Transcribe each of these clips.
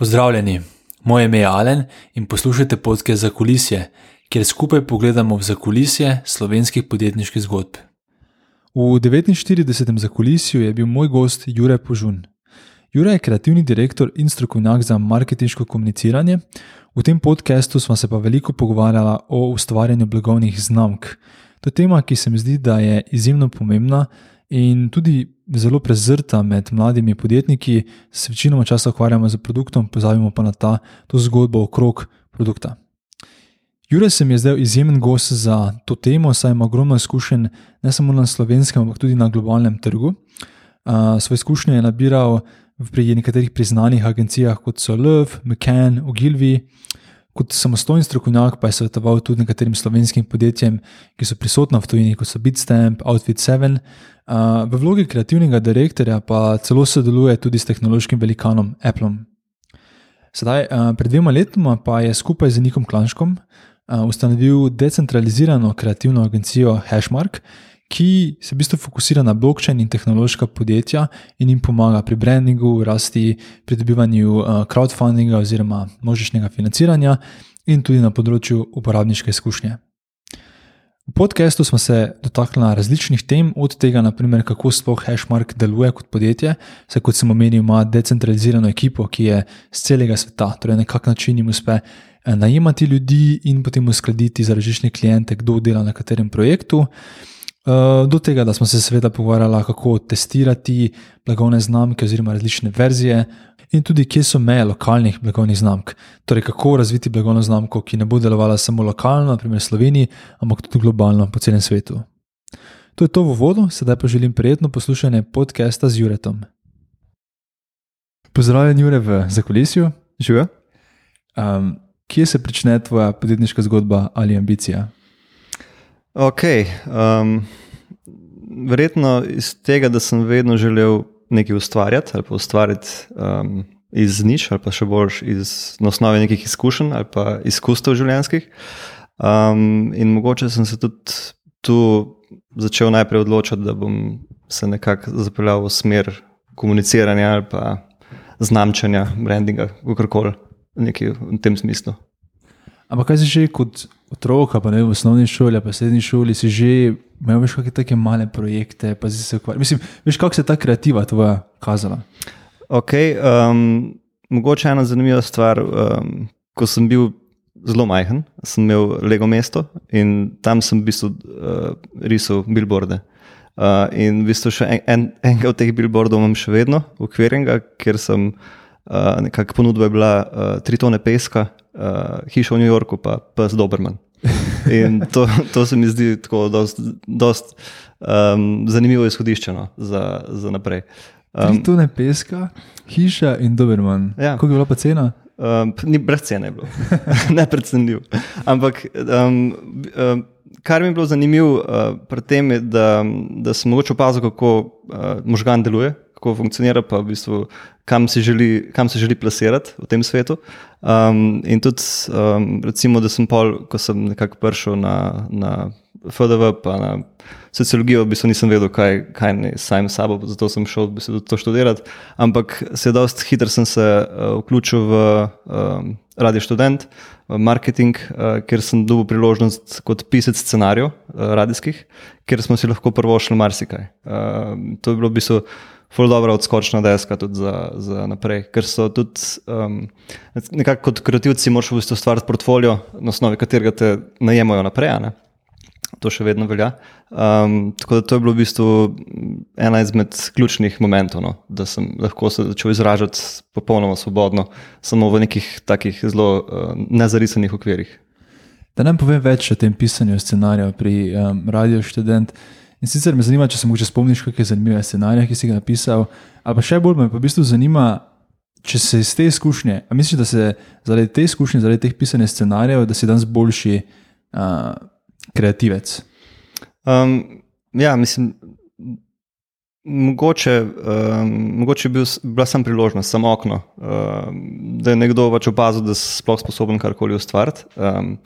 Pozdravljeni, moje ime je Alen in poslušate podke za kulisje, kjer skupaj pogledamo v zakulisje slovenskih podjetniških zgodb. V 49. zakulisju je bil moj gost Jure Požun. Jure je kreativni direktor in strokovnjak za marketinško komuniciranje. V tem podkastu smo se pa veliko pogovarjali o ustvarjanju blagovnih znamk. To je tema, ki se mi zdi, da je izjemno pomembna in tudi zelo prezrta med mladimi podjetniki, se večinoma časa ukvarjamo z produktom, pozabimo pa na ta zgodbo okrog produkta. Jure se mi je zdel izjemen gost za to temo, saj ima ogromno izkušenj ne samo na slovenskem, ampak tudi na globalnem trgu. Uh, svoje izkušnje je nabiral pri nekaterih priznanih agencijah, kot so Love, McCann, Ogilvy. Kot samostojen strokovnjak pa je svetoval tudi nekaterim slovenskim podjetjem, ki so prisotna v tujini, kot so Bitstamp, Outfit 7. V vlogi kreativnega direktorja pa celo sodeluje tudi s tehnološkim velikanom Apple. Sedaj, pred dvema letoma pa je skupaj z Nikom Klanškom ustanovil decentralizirano kreativno agencijo Hashmark, ki se v bistvu fokusira na blockchain in tehnološka podjetja in jim pomaga pri brandingu, rasti, pridobivanju uh, crowdfundinga oziroma množičnega financiranja in tudi na področju uporabniške izkušnje. V podkastu smo se dotaknili različnih tem, od tega, naprimer, kako sploh Hashmark deluje kot podjetje, saj kot sem omenil, ima decentralizirano ekipo, ki je z celega sveta, torej na kak način jim uspe eh, najemati ljudi in potem uskladiti za različne klijente, kdo dela na katerem projektu. Eh, do tega, da smo se seveda pogovarjali, kako testirati blagovne znamke oziroma različne verzije, in tudi kje so meje lokalnih blagovnih znamk. Torej, kako razviti blagovno znamko, ki ne bo delovala samo lokalno, naprimer v Sloveniji, ampak tudi globalno po celem svetu. To je to v vodu, sedaj pa želim prijetno poslušanje podcasta z Juretom. Pozdravljen, Jure, v Zakolisju. Živijo. Um, kje se začne tvoja podjetniška zgodba ali ambicija? Ok. Um, verjetno iz tega, da sem vedno želel nekaj ustvarjati ali pa ustvariti um, iz nič, ali pa še bolj iz, na osnovi nekih izkušenj ali pa izkustev življenjskih. Um, in mogoče sem se tudi tu začel najprej odločiti, da bom se nekako zapeljal v smer komuniciranja ali pa znamčanja, brandinga, kakorkoli, nekaj v tem smislu. Ampak kaj si že kot otrok, pa ne v osnovni šoli, pa srednji šoli, si že imel veš kakšne take male projekte, pa si se ukvarjal. Mislim, veš, kako se je ta kreativa tvoja kazala? Ok, um, mogoče ena zanimiva stvar. Um, ko sem bil zelo majhen, sem imel Lego mesto in tam sem v bistvu uh, risal billboarde. Uh, in v bistvu še en, en, enega od teh billboardov imam še vedno, ukvirjenega, ker sem uh, nekako ponudba bila uh, tri tone peska, uh, hiša v New Yorku, pa pes Doberman. In to, to se mi zdi tako dost, um, zanimivo izhodišče no, za, za naprej. Um, tu ne peska, hiša in Doberman. Ja. Kako je bila pa cena? Um, ni brez cene, ne predstavljiv. Ampak um, um, kar mi je bilo zanimivo uh, pri tem, je, da, da sem mogoče opazil, kako uh, možgan deluje, kako funkcionira, pa v bistvu, kam, se želi, kam se želi plasirati v tem svetu. Um, in tudi, um, recimo, da sem pol, ko sem nekako prišel na, na FDV, pa na sociologijo, v bistvu nisem vedel, kaj, kaj ne sam sabo, zato sem šel v bistvu to študirati. Ampak se je dosti hitro sem se uh, vključil v um, radio študent. Marketing, uh, ker sem dobil priložnost kot pisec scenarijev uh, radijskih, ker smo si lahko prvo šli marsikaj. Uh, to je bilo v bistvu ful dobro odskočna deska tudi za, za naprej. Ker so tudi um, nekako kot kreativci, moraš v bistvu stvariti portfolio, na osnovi katerega te najemajo naprej. Ne? To še vedno velja. Um, tako da to je bilo v bistvu ena izmed ključnih momentov, no? da sem lahko se začel izražati popolnoma svobodno, samo v nekih takih zelo uh, nezarisanih okvirih. Da nam povem več o tem pisanju scenarijev pri um, Radio Student. In sicer me zanima, če se lahko spomniš, kakšne zanimive scenarije, ki si jih napisal. Ali pa še bolj me pa v bistvu zanima, če se iz te izkušnje, a misliš, da se zaradi te izkušnje, zaradi teh pisanih scenarijev, da si danes boljši uh, kreativec? Um, ja, mislim, Mogoče, um, mogoče je bil, bila sem priložnost, samo okno, um, da je nekdo pač opazil, da si sploh sposoben karkoli ustvariti. Um,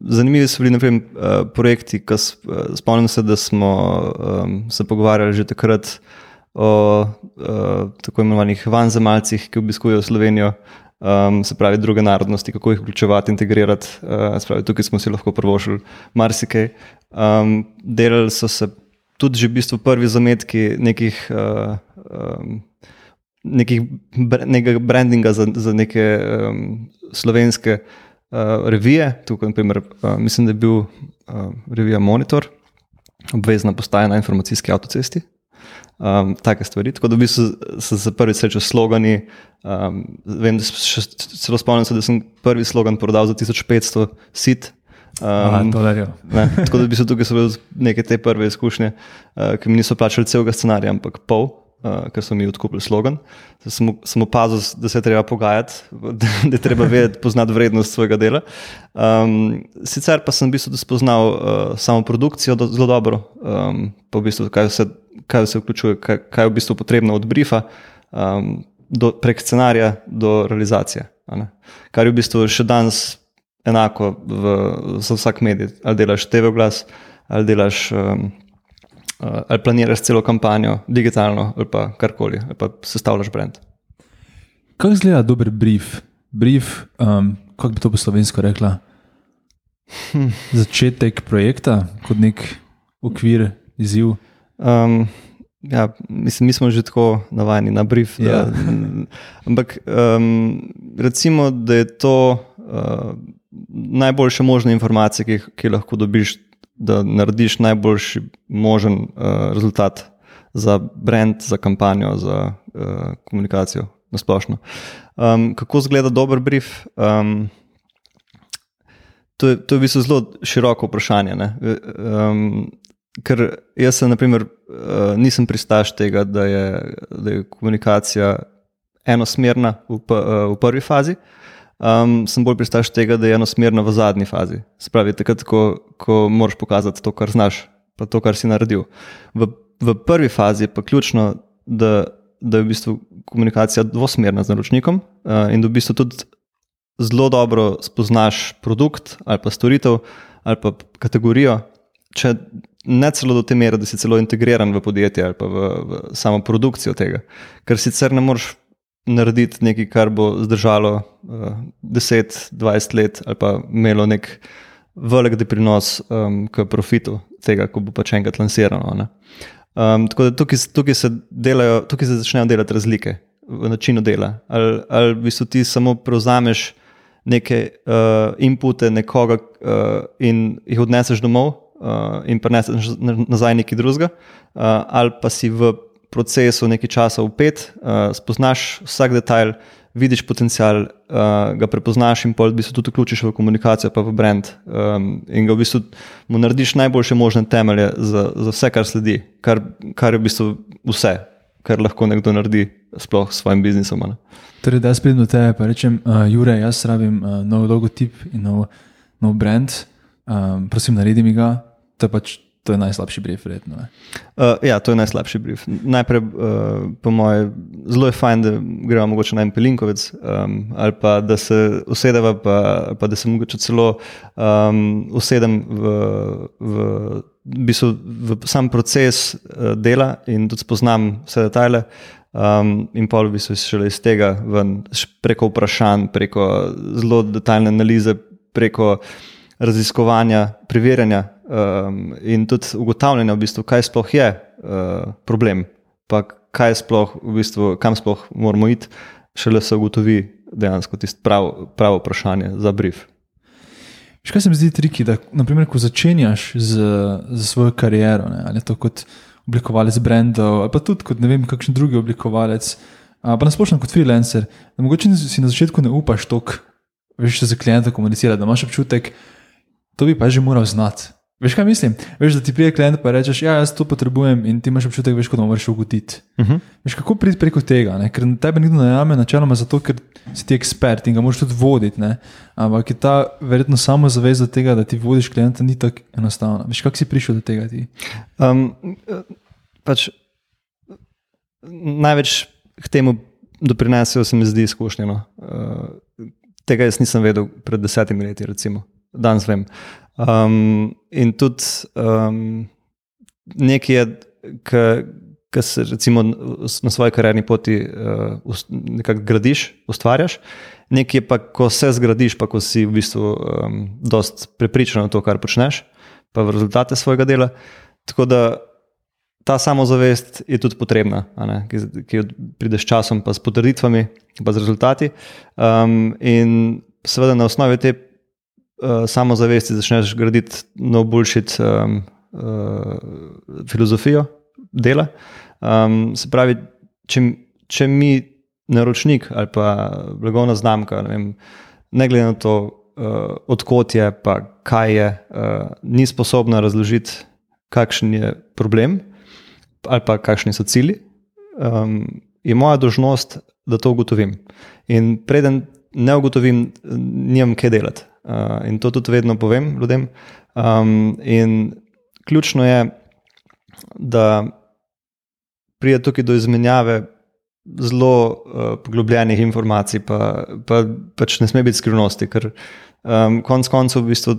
zanimivi so bili naprimer, uh, projekti, ki uh, spomnim se, da smo um, se pogovarjali že takrat o uh, tako imenovanih vanzemalcih, ki obiskujejo Slovenijo, um, se pravi druge narodnosti, kako jih vključevati, integrirati. Uh, pravi, tukaj smo si lahko prvošili marsikaj. Um, delali so se tudi že v bistvu prvi zametki nekih. Uh, um, Nekih, nekega brandinga za, za neke um, slovenske uh, revije. Tukaj, naprimer, uh, mislim, da je bil uh, revija Monitor, obvezna postaja na informacijski avtocesti. Um, take stvari. Tako da v bistvu sem se prvi srečal s slogani. Um, vem, da še celo spomnim se, da sem prvi slogan prodal za 1500 sit. Um, ne, tako da bi se tukaj bile neke te prve izkušnje, uh, ki mi niso plačali celega scenarija, ampak pol uh, ker so mi odkupili slogan. Sem, sem opazil, da se je treba pogajati, da, da je treba vedeti, poznati vrednost svojega dela. Um, sicer pa sem v bistvu spoznal uh, samo produkcijo do, zelo dobro, um, pa v bistvu, kaj, vse, kaj vse vključuje, kaj, kaj je v bistvu potrebno od briefa, um, do, prek scenarija do realizacije. Kar je v bistvu še danes enako v, za vsak medij. Ali delaš TV glas, ali delaš. Um, uh, ali planiraš celo kampanjo, digitalno ali pa karkoli, ali pa sestavljaš brand. Kako izgleda dober brief? Brief, um, kako bi to po slovensko rekla? Hm. Začetek projekta, kot nek okvir, izziv. Um, ja, mislim, mi smo že tako navajeni na brief. Da, ja. ampak um, recimo, da je to uh, najboljša možna informacija, ki, ki lahko dobiš da narediš najboljši možen uh, rezultat za brand, za kampanjo, za uh, komunikacijo na splošno. Um, kako izgleda dober brief? Um, to, je, to je v bistvu zelo široko vprašanje. Um, ker jaz, sem, naprimer, uh, nisem pristaš tega, da je, da je komunikacija enosmerna v, uh, v prvi fazi. Uh, um, sem bolj pristaš tega, da je enosmerno v zadnji fazi. Spravi, takrat, ko, ko moraš pokazati to, kar znaš, pa to, kar si naredil. V, v prvi fazi je pa ključno, da, da je v bistvu komunikacija dvosmerna z naročnikom uh, in da v bistvu tudi zelo dobro spoznaš produkt ali pa storitev ali pa kategorijo. Če ne celo do te mere, da si celo integriran v podjetje ali pa v, v samo produkcijo tega, ker sicer ne moreš narediti nekaj, kar bo zdržalo uh, 10-20 let, ali pa imelo nek velik doprinos um, k profitu tega, ko bo pač enkrat lansirano. Um, tako da tukaj, tukaj, se delajo, tukaj se začnejo delati razlike v načinu dela. Ali, ali v bistvu ti samo prevzameš neke uh, inpute nekoga uh, in jih odneseš domov. Uh, in preneseš nazaj nekaj drugega, uh, ali pa si v procesu nekaj časa upet, uh, spoznaš vsak detajl, vidiš potencial, uh, ga prepoznaš in pol, v bistvu tudi vključiš v komunikacijo, pa v brand. Um, in ga v bistvu mu narediš najboljše možne temelje za, za vse, kar sledi, kar, kar je v bistvu vse, kar lahko nekdo naredi, sploh s svojim biznisom. Ne? Torej, da jaz pridem do tebe in rečem, uh, Jure, jaz rabim uh, nov logotip in nov, nov brand, um, prosim, naredi mi ga. To je pač To je najslabši brief, verjetno. Uh, ja, to je najslabši brief. Najprej, uh, po mojem, zelo je fajn, da gremo mogoče na en pelinkovec, um, ali pa da se usedeva, pa, pa da se mogoče celo um, usedem v, v, v, v sam proces uh, dela in tudi spoznam vse detajle. Um, in pa bi se šele iz tega ven, preko vprašanj, preko zelo detaljne analize, preko raziskovanja, preverjanja um, in tudi ugotavljanja, v bistvu, kaj sploh je uh, problem, pa kaj sploh, v bistvu, kam sploh moramo iti, šele se ugotovi dejansko tisto prav, pravo vprašanje za brief. Še kaj se mi zdi triki, da naprimer, ko začenjaš z, z svojo kariero, ne, ali to kot oblikovalec brendov, ali pa tudi kot ne vem, kakšen drugi oblikovalec, pa nasplošno kot freelancer, da mogoče si na začetku ne upaš toliko, veš, za klienta komunicirati, da imaš občutek, to bi pa že moral znati. Veš, kaj mislim? Veš, da ti pride klient in rečeš, ja, jaz to potrebujem, in ti imaš občutek, veš, da moraš ugotiti. Uh mhm. -huh. Veš, kako priti preko tega? Ne? Ker tebe nikdo ne najame, načeloma zato, ker si ti ekspert in ga moraš tudi voditi. Ne? Ampak je ta verjetno samo zaveza tega, da ti vodiš klienta, ni tako enostavna. Veš, kako si prišel do tega? Um, pač, največ k temu doprinesajo, se mi zdi, izkušnje. No? Uh, tega jaz nisem vedel pred desetimi leti, recimo. danes vem. Um, in tudi um, nekaj je, ki se recimo na svoji karjerni poti uh, gradiš, ustvarjaš, nekaj pa, ko se zgradiš, pa ko si v bistvu um, dost prepričan v to, kar počneš, pa v rezultate svojega dela. Tako da ta samozavest je tudi potrebna, ki, ki prideš s časom, pa s potrditvami, pa z rezultati. Um, in seveda na osnovi te uh, samozavesti začneš graditi nov boljšit um, uh, filozofijo dela. Um, se pravi, če, če mi, naročnik ali pa blagovna znamka, ne, vem, ne glede na to, uh, odkot je, pa kaj je, uh, ni sposobna razložiti, kakšen je problem ali pa kakšni so cilji, um, je moja dožnost, da to ugotovim. In preden ne ugotovim, nimam kaj delati. Uh, in to tudi vedno povem ljudem. Um, in ključno je, da pride tukaj do izmenjave zelo uh, poglobljenih informacij, pa, pa pač ne sme biti skrivnosti, ker um, konec koncev v bistvu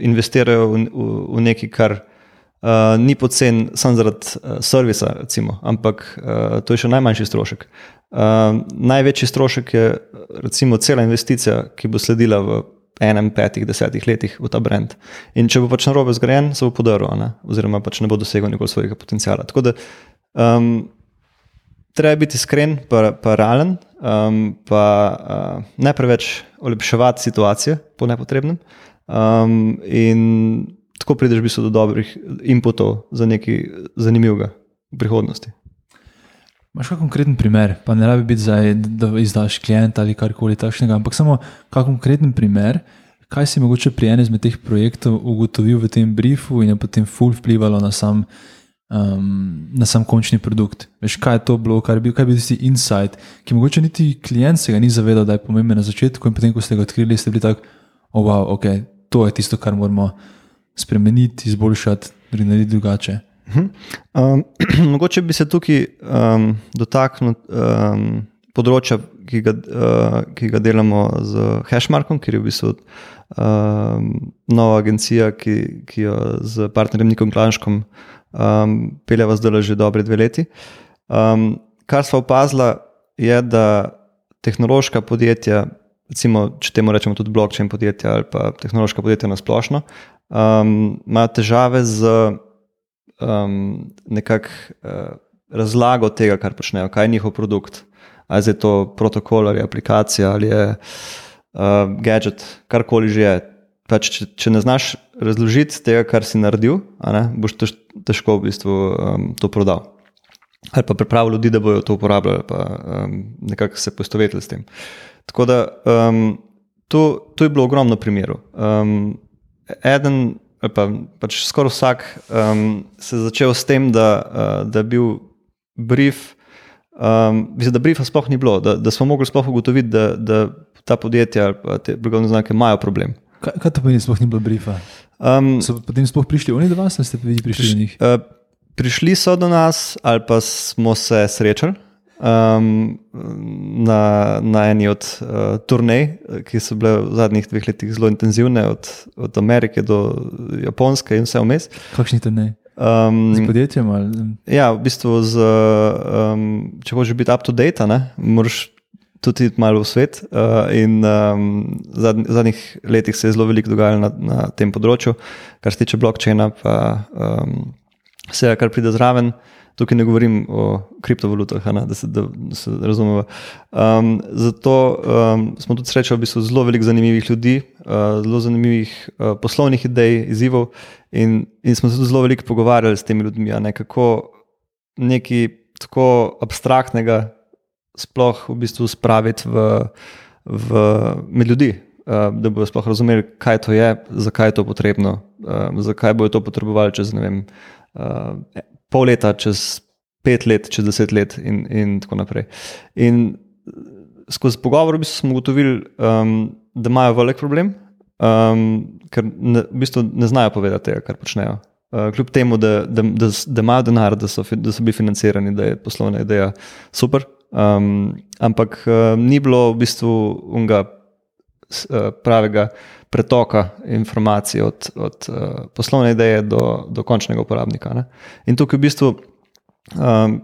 investirajo v, v, v nekaj, kar uh, ni pocen samo zaradi uh, servisa, recimo, ampak uh, to je še najmanjši strošek. Uh, največji strošek je recimo cela investicija, ki bo sledila v enem, petih, desetih letih v ta brand. In če bo pač narobe zgrajen, se bo podaril, oziroma pač ne bo dosegel nikoli svojega potenciala. Tako da Um, treba biti iskren, pa, pa realen, um, pa uh, ne preveč olepševati situacije po nepotrebnem. Um, in tako prideš v bistvu do dobrih inputov za nekaj zanimivega v prihodnosti. Máš kakšen konkreten primer, pa ne rabi biti zdaj, da izdaš klienta ali karkoli takšnega, ampak samo kakšen konkreten primer, kaj si mogoče pri enem izmed teh projektov ugotovil v tem briefu in je potem full vplivalo na sam um, na sam končni produkt. Veš, kaj je to bilo, kaj je bil, kaj je bil tisti insight, ki mogoče niti klient se ga ni zavedal, da je pomemben na začetku, in potem, ko ste ga odkrili, ste bili tako, oh, wow, ok, to je tisto, kar moramo spremeniti, izboljšati, narediti drugače. Um, mogoče bi se tukaj um, dotaknil um, področja, ki ga, uh, ki ga delamo z Hashmarkom, ker je v bistvu um, nova agencija, ki, ki jo z partnerjem Nikom Klanškom um, peljeva zdaj že dobre dve leti. Um, kar smo opazili, je, da tehnološka podjetja, recimo, če temu rečemo tudi blockchain podjetja ali pa tehnološka podjetja na splošno, um, imajo težave z um, nekakšno uh, razlago tega, kar počnejo, kaj je njihov produkt. Ali je to protokol ali aplikacija ali je uh, gadget, karkoli že je pač, če, če ne znaš razložiti tega, kar si naredil, ne, boš tež, težko v bistvu um, to prodal. Ali pa pripravil ljudi, da bodo to uporabljali, pa um, nekako se poistovetili s tem. Tako da um, to, to je bilo ogromno primerov. Um, eden, pa, pač skoraj vsak, um, se je začel s tem, da, uh, da je bil brief. Um, mislim, da briefa sploh ni bilo, da, da smo mogli sploh ugotoviti, da, da ta podjetja ali te blagovne znamke imajo problem. Kaj, kaj to pomeni, sploh ni bilo briefa? Um, so potem sploh prišli oni do vas, ali ste vi prišli do njih? Uh, prišli so do nas, ali pa smo se srečali um, na, na eni od uh, turnej, ki so bile v zadnjih dveh letih zelo intenzivne, od, od Amerike do Japonske in vse vmes. Kakšni turnej? Um, z podjetjem? Ali? Ja, v bistvu, z, um, če hočeš biti up to date, moraš tudi malo v svet. Uh, in um, v zadnjih letih se je zelo veliko dogajalo na, na tem področju, kar se tiče blockchaina, pa um, vse, kar pride zraven. Tukaj ne govorim o kriptovalutah, ne, da, se, da, se razumemo. Um, zato um, smo tudi srečali v bistvu zelo veliko zanimivih ljudi, uh, zelo zanimivih uh, poslovnih idej, izzivov, in, in smo se tudi zelo veliko pogovarjali s temi ljudmi, ne, kako nekaj tako abstraktnega sploh v bistvu spraviti v, v, med ljudi, uh, da bodo sploh razumeli, kaj to je, zakaj je to potrebno, uh, zakaj bodo to potrebovali čez vem, uh, pol leta, čez pet let, čez deset let in, in tako naprej. In skozi pogovor v bistvu smo ugotovili, um, da imajo velik problem, um, ker ne, v bistvu ne znajo povedati tega, kar počnejo. Uh, kljub temu, da, da, da, da imajo denar, da so, da so bili financirani, da je poslovna ideja super, Um, ampak um, ni bilo v bistvu unga uh, pravega pretoka informacij od, od uh, poslovne ideje do, do končnega uporabnika. Ne? In tukaj v bistvu um,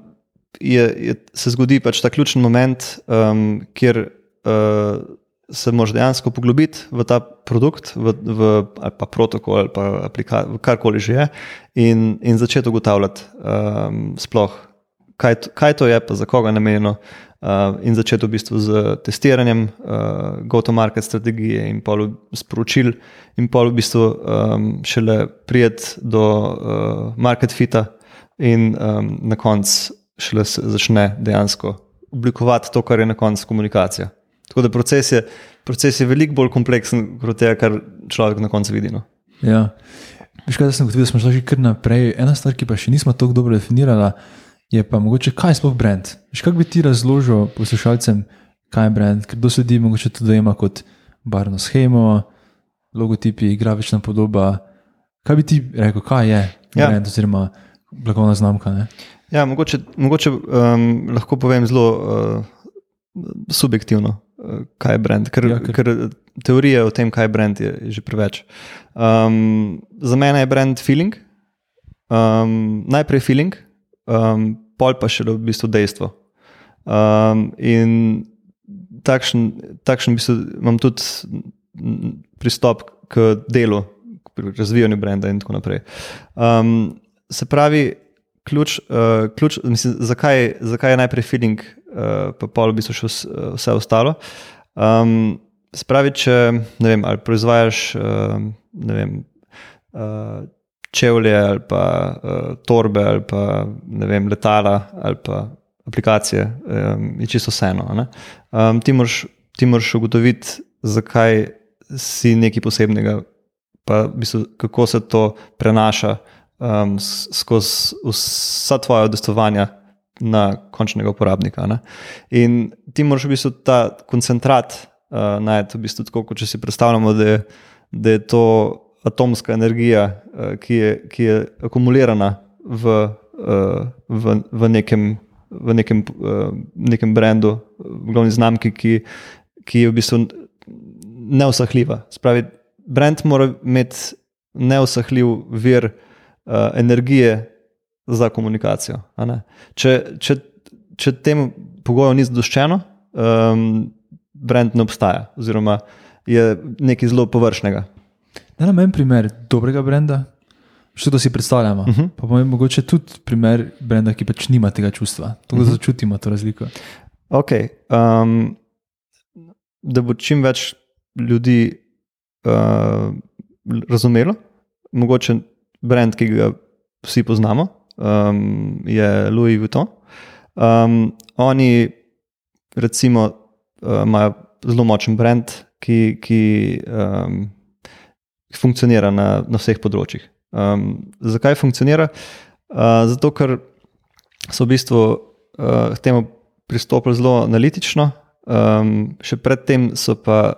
je, je, se zgodi pač ta ključni moment, um, kjer uh, se lahko dejansko poglobiti v ta produkt, v, v, ali pa protokol, ali pa aplikacijo, karkoli že je, in, in začeti ugotavljati, um, sploh, kaj, kaj to je, pa za koga namenjeno. Uh, in začeti v bistvu z testiranjem, uh, go-to-market strategije in pol sporočil, in pol v bistvu um, šele prijeti do uh, market fita, in um, na koncu šele se začne dejansko oblikovati to, kar je na koncu komunikacija. Tako da proces je, proces je veliko bolj kompleksen kot tega, kar človek na koncu vidi. No. Ja. Veš, kaj sem videl, da smo šli kar naprej. Ena stvar, ki pa še nismo tako dobro definirali, je pa mogoče, kaj je sploh brand. Kako bi ti razložil poslušalcem, kaj je brand, ker do ljudi mogoče to dojema kot barno schemo, logotipi, grafična podoba. Kaj bi ti rekel, kaj je ja. brand, oziroma blagovna znamka? Ne? Ja, mogoče, mogoče um, lahko povem zelo uh, subjektivno, uh, kaj je brand, ker, ja, ker... ker teorije o tem, kaj je brand, je, je že preveč. Um, za mene je brand feeling, um, najprej feeling, um, pol pa še v bistvu dejstvo. Um, in takšen, takšen v bistvu imam tudi pristop k delu, k razvijanju brenda in tako naprej. Um, se pravi, ključ, uh, ključ mislim, zakaj, zakaj je najprej feeling, uh, pa pol v bistvu še vse, vse ostalo. Um, spravi, če vem, proizvajaš uh, vem, uh, čevlje ali pa uh, torbe ali pa vem, letala ali pa aplikacije, um, je čisto vseeno. Um, ti moraš ugotoviti, zakaj si nekaj posebnega, pa v bistvu, kako se to prenaša um, skozi vsa tvoja udestovanja na končnega uporabnika. Ne? In ti moraš v bistvu ta koncentrat uh, najti, v bistvu tako, kot če si predstavljamo, da je, da je to atomska energija, uh, ki, je, ki je akumulirana v, uh, v, v nekem. V nekem, uh, nekem brendu, glavni znamki, ki, ki je v bistvu neusahljiva. Spravi, brend mora imeti neusahljiv vir energije za komunikacijo. Če, če, če tem pogojem ni zadoščeno, um, brand ne obstaja, oziroma je nekaj zelo površnega. Da nam en primer dobrega brenda, što to si predstavljamo. Uh Mhm. -huh. Pa bomo mogoče tudi primer brenda, ki pač nima tega čustva, tako da uh -huh. začutimo to razliko. Okay, um, da bo čim več ljudi uh, razumelo, mogoče brand, ki ga vsi poznamo, um, je Louis Vuitton. Um, oni, recimo, uh, imajo zelo močen brand, ki, ki um, funkcionira na, na vseh področjih. Um, zakaj funkcionira? Uh, zato, ker so v bistvu uh, temu pristopili zelo analitično, um, še predtem so pa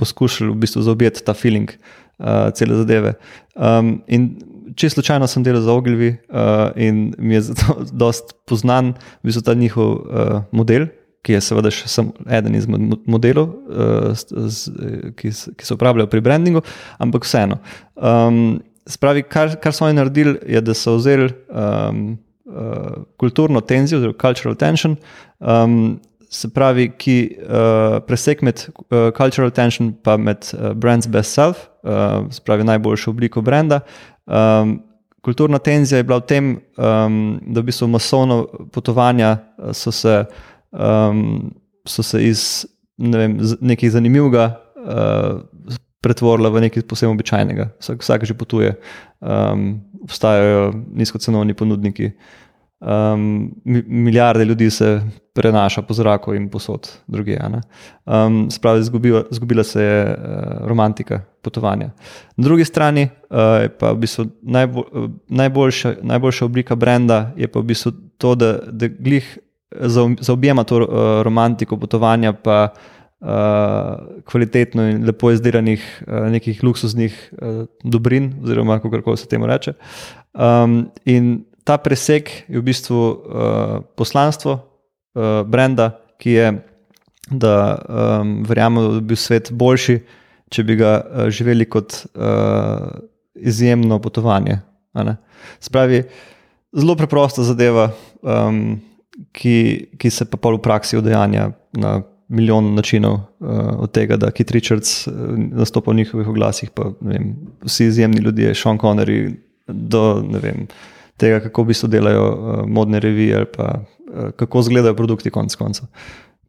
poskušali v bistvu zaobjeti ta feeling uh, cele zadeve. Um, in čisto slučajno sem delal za Ogilvi uh, in mi je zato dost poznan v bistvu ta njihov uh, model, ki je seveda še samo eden izmed modelov, uh, z, ki, ki se uporabljajo pri brandingu, ampak vseeno. Um, spravi, kar, kar so oni naredili, je, da so vzeli um, uh, kulturno tenzijo, oziroma cultural tension. Um, Se pravi, ki uh, presek med uh, cultural tension in med uh, brand's best self, uh, se pravi najboljšo obliko brenda, Um, kulturna tenzija je bila v tem, um, da bi se masovno potovanja so se, um, so se iz ne vem, nekaj zanimivega uh, pretvorila v nekaj posebno običajnega. Vsak, vsak že potuje, um, obstajajo nizkocenovni ponudniki. Um, milijarde ljudi se prenaša po zraku in posod druge. Um, Spravi, zgubila, zgubila se je uh, romantika potovanja. Na drugi strani uh, je pa v bistvu najbolj, najboljša, najboljša oblika brenda, je pa v bistvu to, da, da glih zaobjema to uh, romantiko potovanja, pa uh, kvalitetno in lepo izdelanih uh, nekih luksuznih uh, dobrin, oziroma kako se temu reče. Um, in ta preseg je v bistvu uh, poslanstvo uh, brenda, ki je, da um, verjamemo, da bi bil svet boljši, če bi ga uh, živeli kot uh, izjemno potovanje. Spravi, zelo preprosta zadeva, um, ki, ki se pa pol v praksi udejanja na milijon načinov, uh, od tega, da Kit Richards uh, nastopa v njihovih oglasih, pa vem, vsi izjemni ljudje, Sean Connery, do vem, tega, kako v bistvu delajo uh, modne revije ali pa uh, kako izgledajo produkti, konec koncev.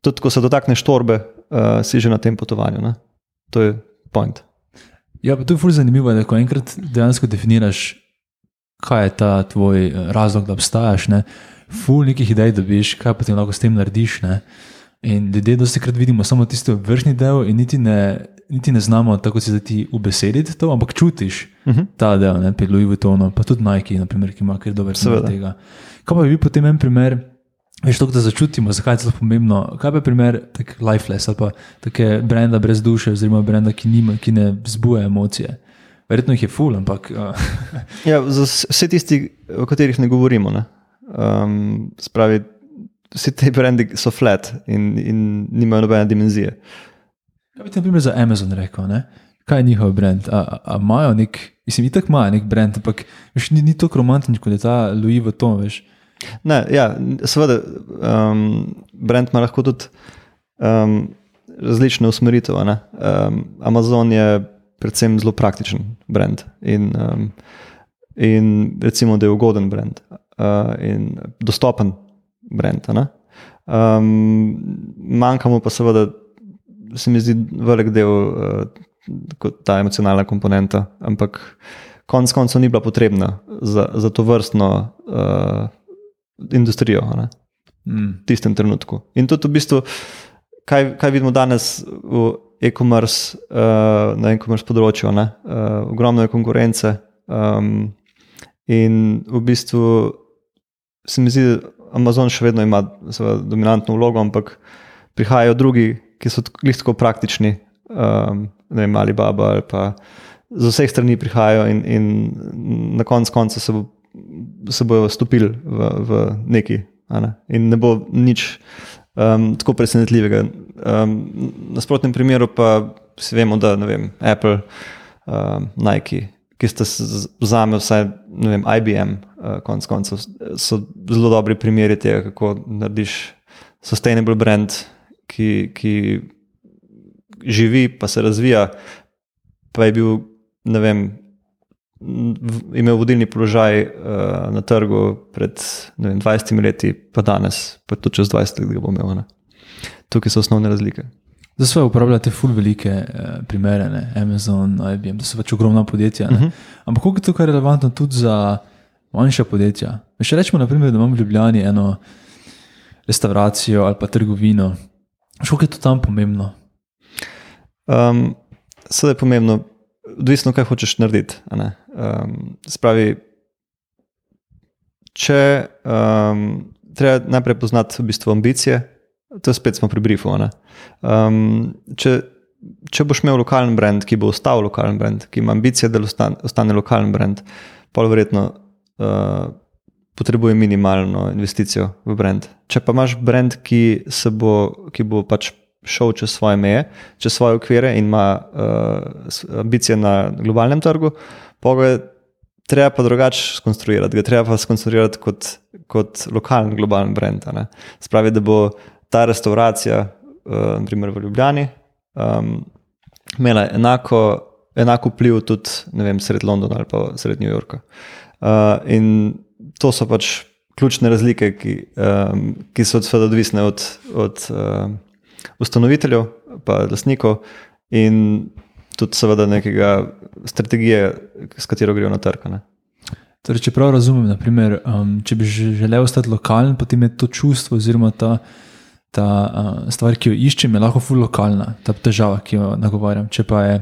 Tudi, ko se dotakneš torbe, uh, si že na tem potovanju. Ne? To je point. Ja, pa to je fully zanimivo, da ko enkrat dejansko definiraš, kaj je ta tvoj razlog, da obstajaš, ne? Ful nekih idej dobiš, kaj pa ti lahko s tem narediš. Ne? In ljudje dosti krat vidimo samo tisti vršni del, in niti ne, niti ne znamo tako se zati ubesediti to, ampak čutiš uh -huh. ta del, ne pri Louis Vuittonu, pa tudi Nike, naprimer, ki ima kar dober svet tega. Kaj pa bi potem en primer, veš, to, da začutimo, zakaj je to pomembno. Kaj pa je primer tak lifeless ali pa take brenda brez duše, oziroma brenda, ki, nima, ki ne zbuja emocije. Verjetno jih je ful, ampak. Uh. ja, za vse tisti, o katerih ne govorimo. Ne? Um, spravi, vsi ti brendi so flat in, in nimajo nobene dimenzije. Kaj bi ti, na primer, za Amazon rekel? Ne? Kaj je njihov brand? Imajo nek, mislim, itak imajo nek brand, ampak veš, ni, ni tako romantično, kot je ta Louis Vuitton. Veš. Ne, ja, seveda, um, brand ima lahko tudi um, različne usmeritve. Um, Amazon je predvsem zelo praktičen brand in, um, in recimo, da je ugoden brand uh, in dostopen brend. Um, manjka mu pa seveda, se mi zdi, velik del uh, ta emocionalna komponenta, ampak konec koncev ni bila potrebna za, za to vrstno uh, industrijo mm. v tistem trenutku. In tudi v bistvu, kaj, kaj vidimo danes v e-commerce, uh, na e-commerce področju, uh, ogromno je konkurence. Um, in v bistvu se mi zdi, Amazon še vedno ima seveda, dominantno vlogo, ampak prihajajo drugi, ki so tako praktični, um, ne vem, ali baba ali pa z vseh strani prihajajo in, in na koncu konca se, bo, se bojo stopili v, v neki. Ne? In ne bo nič um, tako presenetljivega. Um, na sprotnem primeru pa si vemo, da vem, Apple, um, Nike ki ste za me, vsaj vem, IBM, eh, konc koncev, so zelo dobri primeri tega, kako narediš sustainable brand, ki, ki živi, pa se razvija. Pa je bil, ne vem, imel vodilni položaj uh, na trgu pred vem, 20 leti, pa danes, pa tudi čez 20 let, ga bo imel. Ne. Tukaj so osnovne razlike. Za svoje uporabljate ful velike eh, primere, ne? Amazon, IBM, da so pač ogromna podjetja. Uh mhm. -huh. Ampak koliko je to relevantno tudi za manjša podjetja? Še rečemo, naprimer, da imamo v Ljubljani eno restauracijo ali pa trgovino. Kako je to tam pomembno? Um, Sedaj je pomembno, odvisno, kaj hočeš narediti. Um, spravi, če um, treba najprej poznati v bistvu ambicije, To spet smo pri briefu. Um, če, če boš imel lokalen brand, ki bo ostal lokalen brand, ki ima ambicije, da ostane, ostane lokalen brand, pa verjetno uh, potrebuje minimalno investicijo v brand. Če pa imaš brand, ki, bo, ki bo pač šel čez svoje meje, čez svoje okvire in ima uh, ambicije na globalnem trgu, pa ga je treba pa drugače skonstruirati. Ga treba pa skonstruirati kot, kot lokalen globalen brand. Spravi, da bo ta restauracija, uh, naprimer v Ljubljani, um, imela enako, enako vpliv tudi vem, sred Londona ali pa sred New Yorka. Uh, in to so pač ključne razlike, ki, um, ki so seveda odvisne od, od uh, ustanoviteljev, pa lastnikov in tudi seveda nekega strategije, s katero grejo na trg. Torej, če prav razumem, naprimer, um, če bi želel ostati lokalen, potem je to čustvo oziroma ta ta uh, stvar, ki jo iščem, je lahko fully lokalna, ta težava, ki jo nagovarjam. Če pa, je,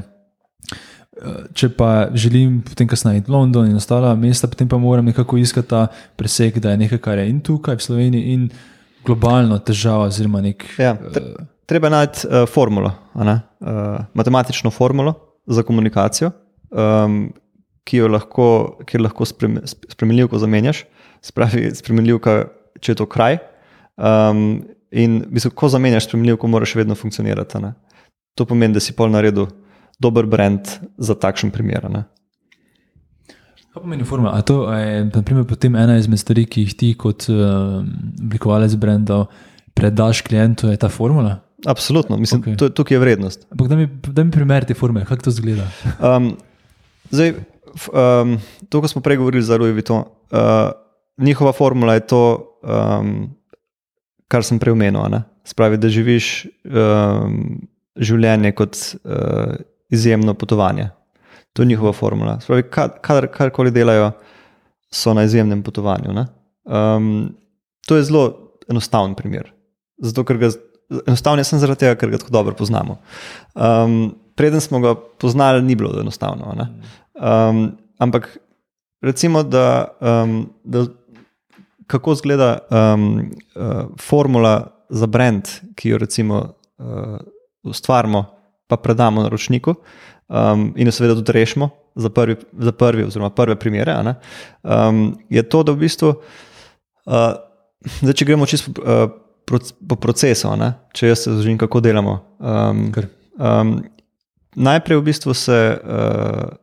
uh, če pa želim potem kasneje iti v London in ostala mesta, potem pa moram nekako iskati ta preseg, da je nekaj, kar je in tukaj v Sloveniji, in globalno težava. Nek, ja, uh, treba najti uh, formulo, uh, matematično formulo za komunikacijo. Um, Ki jo lahko, lahko spremenljivko zamenjaš, spravi spremenljivka, če je to kraj. Um, In, bistvu, ko zamenjaš spremljivko, moraš vedno funkcionirati. Ne? To pomeni, da si pol naredil dober brand za takšen primer. Ne? Kaj pomeni formula? A to je naprimer, potem ena izmed stvari, ki jih ti kot uh, oblikovalec brendov predaš klientu, je ta formula? Absolutno, mislim, okay. tukaj je vrednost. Ampak da mi, da mi primer te formule, kako to zgleda? Um, zdaj, um, to, kar smo prej govorili za Louis Vuitton, uh, njihova formula je to, um, kar sem prej omenil. Spravi, da živiš um, življenje kot uh, izjemno potovanje. To je njihova formula. Spravi, kad, kar, karkoli delajo, so na izjemnem potovanju. ne. Um, to je zelo enostaven primer. Zato, ker ga enostavno samo zaradi tega, ker ga tako dobro poznamo. Um, preden smo ga poznali, ni bilo enostavno. ne. Um, ampak recimo, da, um, da kako izgleda um, uh, formula za brand, ki jo recimo uh, ustvarimo, pa predamo naročniku, um, in jo seveda tudi rešimo za prvi, za prvi oziroma prve primere. ne, Um, je to, da v bistvu, uh, zdaj, če gremo čisto uh, po procesu, ne, če jaz se zložim, kako delamo. Um, um, najprej v bistvu se uh,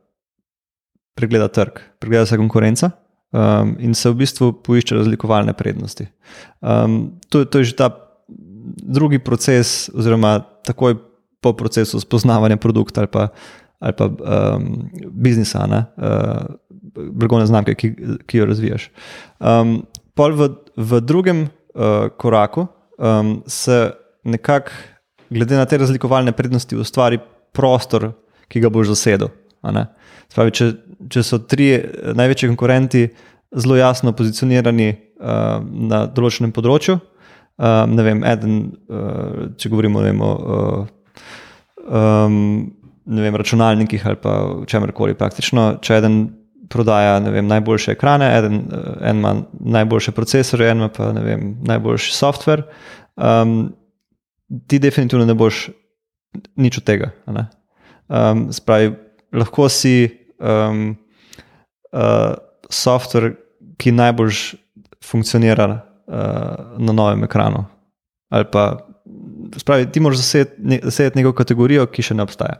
pregleda trg, pregleda se konkurenca um, in se v bistvu poišče razlikovalne prednosti. Um, to, to je že ta drugi proces, oziroma takoj po procesu spoznavanja produkta ali pa, ali pa um, biznisa, ne, uh, blagovne znamke, ki, ki jo razvijaš. Um, pol v, v drugem uh, koraku um, se nekako, glede na te razlikovalne prednosti, ustvari prostor, ki ga boš zasedel. ne. Spravi, če, če so tri največji konkurenti zelo jasno pozicionirani uh, na določenem področju, um, ne vem, eden, uh, če govorimo vem, o uh, um, ne vem, računalnikih ali pa čemerkoli praktično, če eden prodaja vem, najboljše ekrane, eden, uh, en ima najboljše procesore, en ima pa vem, najboljši software, um, ti definitivno ne boš nič od tega. Um, spravi, lahko si um, uh, software, ki najbolj funkcionira uh, na novem ekranu. Pa, spravi, ti moraš zasedeti ne, neko kategorijo, ki še ne obstaja.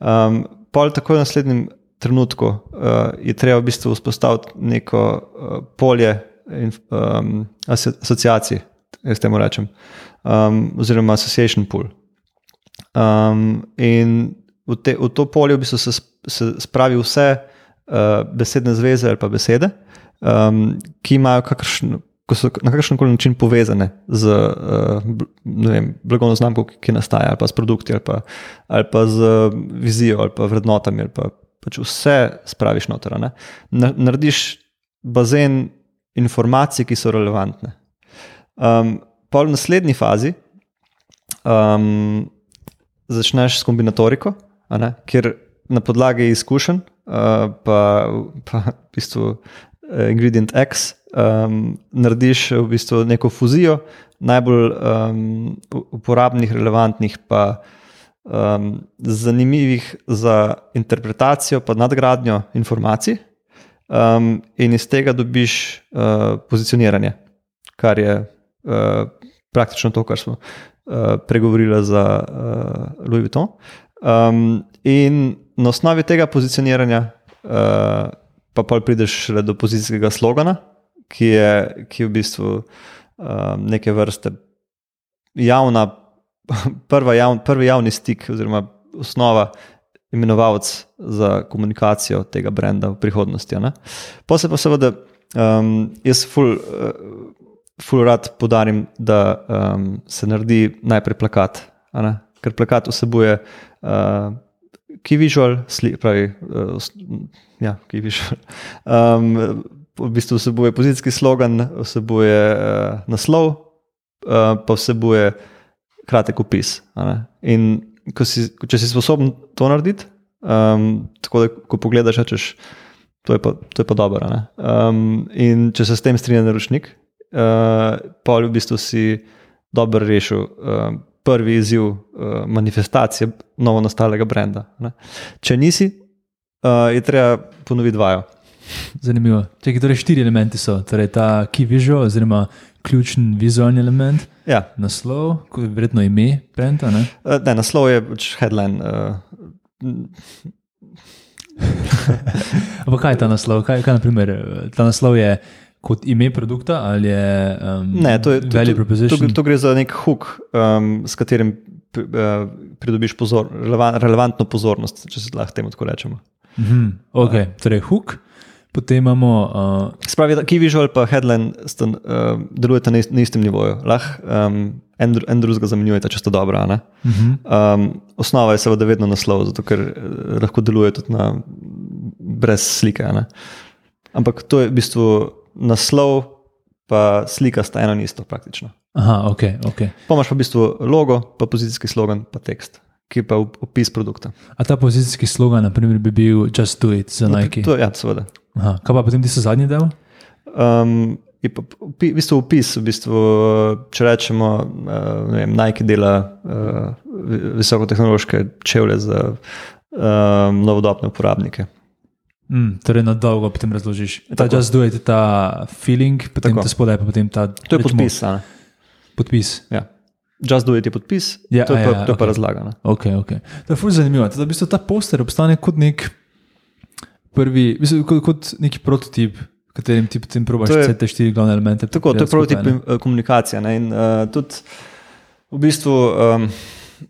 Um, pol tako v naslednjem trenutku uh, je treba v bistvu vzpostaviti neko uh, polje in, um, aso- asociacij, jaz temu rečem, um, oziroma association pool. Um, in v, te, v to polje v bistvu se, se spravi vse uh, besedne zveze ali pa besede, um, ki imajo kakršno. Ko so na kakršen koli način povezane z uh, vem, blagovno znamko, ki- nastaja, ali pa s produkti, ali pa, ali pa z vizijo, ali pa vrednotami, ali pa pač vse spraviš noter. ne. Na- Narediš bazen informacij, ki so relevantne. Um, pa v naslednji fazi um, začneš s kombinatoriko, kjer na podlagi izkušenj, uh, pa, pa v bistvu eh, ingredient X, um, narediš v bistvu neko fuzijo najbolj um, uporabnih, relevantnih, pa um, zanimivih za interpretacijo, pa nadgradnjo informacij, um, in iz tega dobiš uh, pozicioniranje, kar je uh, praktično to, kar smo uh, pregovorili za uh, Louis Vuitton. Um, in na osnovi tega pozicioniranja, uh, pa pa prideš šele do pozicijskega slogana, ki je, ki je v bistvu um, neke vrste javna, prva jav, prvi javni stik, oziroma osnova, imenovalec za komunikacijo tega brenda v prihodnosti. Posebej pa seveda, um, jaz ful. Uh, Ful rad podarim, da um, se naredi najprej plakat, ker plakat vsebuje uh, key visual, sli, pravi, uh, ja, key visual. Um, v bistvu vsebuje pozicijski slogan, vsebuje uh, naslov, uh, pa vsebuje kratek opis. In ko si, če si sposoben to narediti, um, tako da ko pogledaš, rečeš, to je pa, pa dobro. Um, in če se s tem strinja naročnik, uh, pa v bistvu si dobro rešil uh, prvi izziv uh, manifestacije novo nastalega brenda. Ne. Če nisi, uh, je treba ponoviti vajo. Zanimivo. Čekaj, torej štiri elementi so. Torej ta key visual, oziroma ključni vizualni element, Ja, naslov, ko je verjetno ime brenda. Ne? uh, ne, naslov je pač headline. Uh, Ampak kaj je ta naslov? Kaj, kaj naprimer, ta naslov je kot ime produkta ali je um, Ne, to, je, to, value to, proposition? to, to gre za nek hook, um, s katerim uh, pridobiš pozor, relevan, relevantno pozornost, če se lahko temu tako rečemo. Mhm, ok, torej hook, potem imamo. Uh, Spravi, key visual pa headline sta, uh, delujeta na, ist, na istem nivoju. Lahko um, en, en drugega zamenjujeta, če sta dobra. ne? Um, osnova je seveda vedno naslov, zato ker eh, lahko deluje tudi na, brez slike. ne. Ampak to je v bistvu naslov, pa slika sta eno in isto praktično. aha, ok, ok. Pa imaš pa v bistvu logo, pa pozicijski slogan, pa tekst, ki pa op- opis produkta. A ta pozicijski slogan, naprimer, bi bil Just Do It za Nike. To, ja, seveda. Aha, kaj pa potem ti so zadnji del? Um, je pa v bistvu opis, v bistvu, če rečemo, uh, vem, Nike dela uh, visokotehnološke čevlje za um, novodobne uporabnike. Mm, torej, na dolgo potem razložiš. Ta Tako. Just Do It ta feeling, potem Tako. ta spodaj pa potem ta. To je podpis. Podpis. Ja. Just do it je podpis, Ja, to je ja, pa, ja, to je pa okej. razlagano. Ok, ok. To je fully zanimivo. Da v bistvu ta poster obstane kot nek prvi, v bistvu, kot, kot neki prototip, v katerem ti potem probaš je- vse te štiri glavne elemente. Tako, to je prototip eh, komunikacije. Ne? In uh, tudi v bistvu um,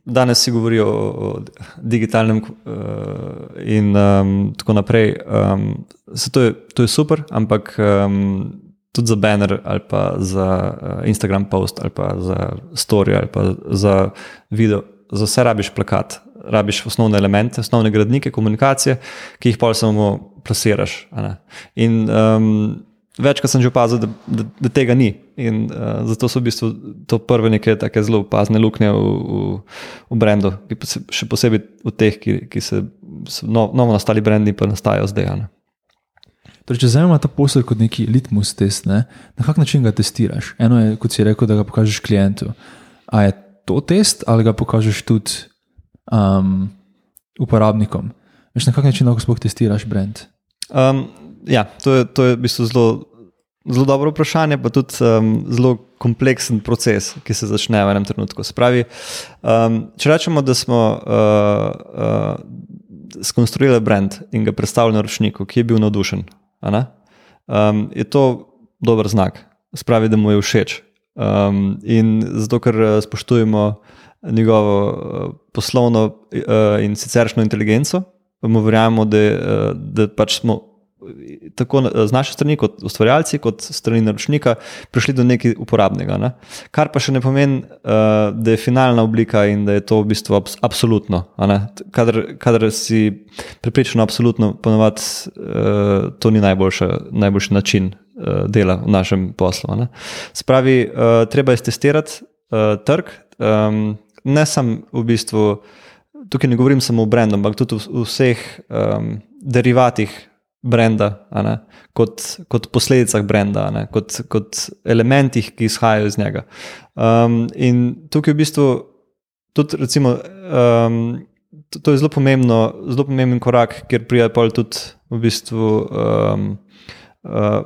danes si govorijo o, o digitalnem uh, in um, tako naprej. Um, to, je, to je super, ampak um, tudi za banner ali pa za uh, Instagram post ali pa za story ali pa za video, za vse rabiš plakat. Rabiš osnovne elemente, osnovne gradnike komunikacije, ki jih pol samo plasiraš. In um, večkrat sem že opazil, da, da, da tega ni. In uh, zato so v bistvu to prve neke take zelo opazne luknje v, v, v brendu, še posebej v teh, ki, ki se no, novo nastali brendi, pa nastajajo zdaj. ne. Torej, če vzamemo ta poster kot neki litmus test, ne, na kak način ga testiraš? Eno je, kot si rekel, da ga pokažeš klientu. A je to test ali ga pokažeš tudi um, uporabnikom? Veš, na kak način lahko sploh testiraš brand? Um, ja, to je, to je v bistvu zelo, zelo dobro vprašanje, pa tudi um, zelo kompleksen proces, ki se začne v enem trenutku. Spravi, um, če rečemo, da smo uh, uh, skonstruirali brand in ga predstavili naročniku, ki je bil navdušen, um, je to dober znak, spravi, da mu je všeč. Um, in zato, ker uh, spoštujemo njegovo uh, poslovno uh, in siceršno inteligenco, mu verjamemo, da, uh, da pač smo tako na- z naše strani, kot ustvarjalci, kot strani naročnika, prišli do nekaj uporabnega. Ne? Kar pa še ne pomeni, uh, da je finalna oblika in da je to v bistvu abs absolutno. Kadar, kadar si pripričan, absolutno, ponovadi uh, to ni najboljša, najboljši način uh, dela v našem poslu. Ne? Spravi, uh, treba je testirati uh, trg, um, ne samo v bistvu. Tukaj ne govorim samo o brendu, ampak tudi o vseh um, derivatih brenda, ne, kot, kot posledicah brenda, ne, kot, kot elementih, ki izhajajo iz njega. Um, in tukaj v bistvu tudi, recimo, um, to, to je zelo, pomembno, zelo pomemben korak, kjer pride pol tudi v bistvu. Um, Uh,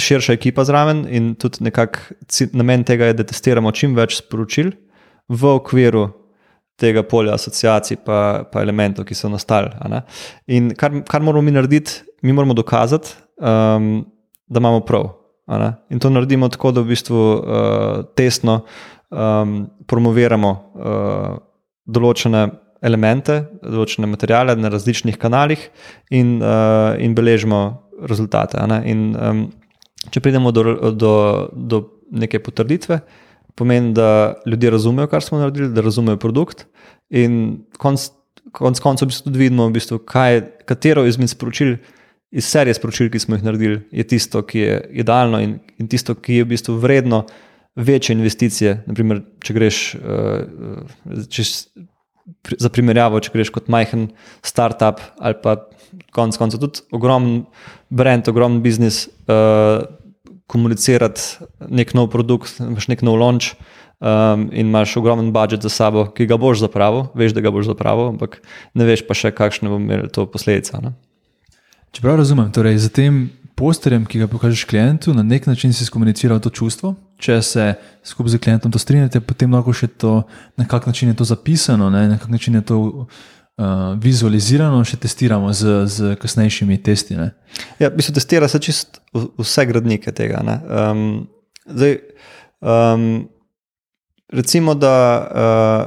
širša ekipa zraven, in tudi nekako namen tega je, da testiramo čim več sporočil v okviru tega polja asociacij, pa, pa elementov, ki so nastali. In kar, kar moramo mi narediti, mi moramo dokazati, um, da imamo prav. In to naredimo tako, da v bistvu uh, tesno um, promoviramo uh, določene elemente, določene materijale na različnih kanalih in, uh, in beležimo rezultate. In, um, če pridemo do, do, do neke potrditve, pomeni, da ljudje razumejo, kar smo naredili, da razumejo produkt. In konc, konc koncev v bistvu tudi vidimo, v bistvu, kaj, katero izmed sporočil, iz serije sporočil, ki smo jih naredili, je tisto, ki je idealno in, in tisto, ki je v bistvu vredno večje investicije. Naprimer, če greš uh, čez, pri- za primerjavo, če greš kot majhen startup ali pa konec koncev tudi ogromen brand, ogromen biznis. Uh, komunicirati nek nov produkt, imaš nek nov launch um, in imaš ogromen budžet za sabo, ki ga boš zapravil, veš, da ga boš zapravil, ampak ne veš pa še, kakšne bo imelo to posledice. Ne? Če prav razumem, torej za tem posterjem, ki ga pokažeš klientu, na nek način si skomuniciral to čustvo. Če se skupaj z klientom to strinjate, potem lahko še to, na kak način je to zapisano, ne? na kak način je to uh, vizualizirano, še testiramo z, z kasnejšimi testi. Ne? Ja, v bistvu testira se čist vse gradnike tega. ne. Um, zdaj, um, recimo, da uh,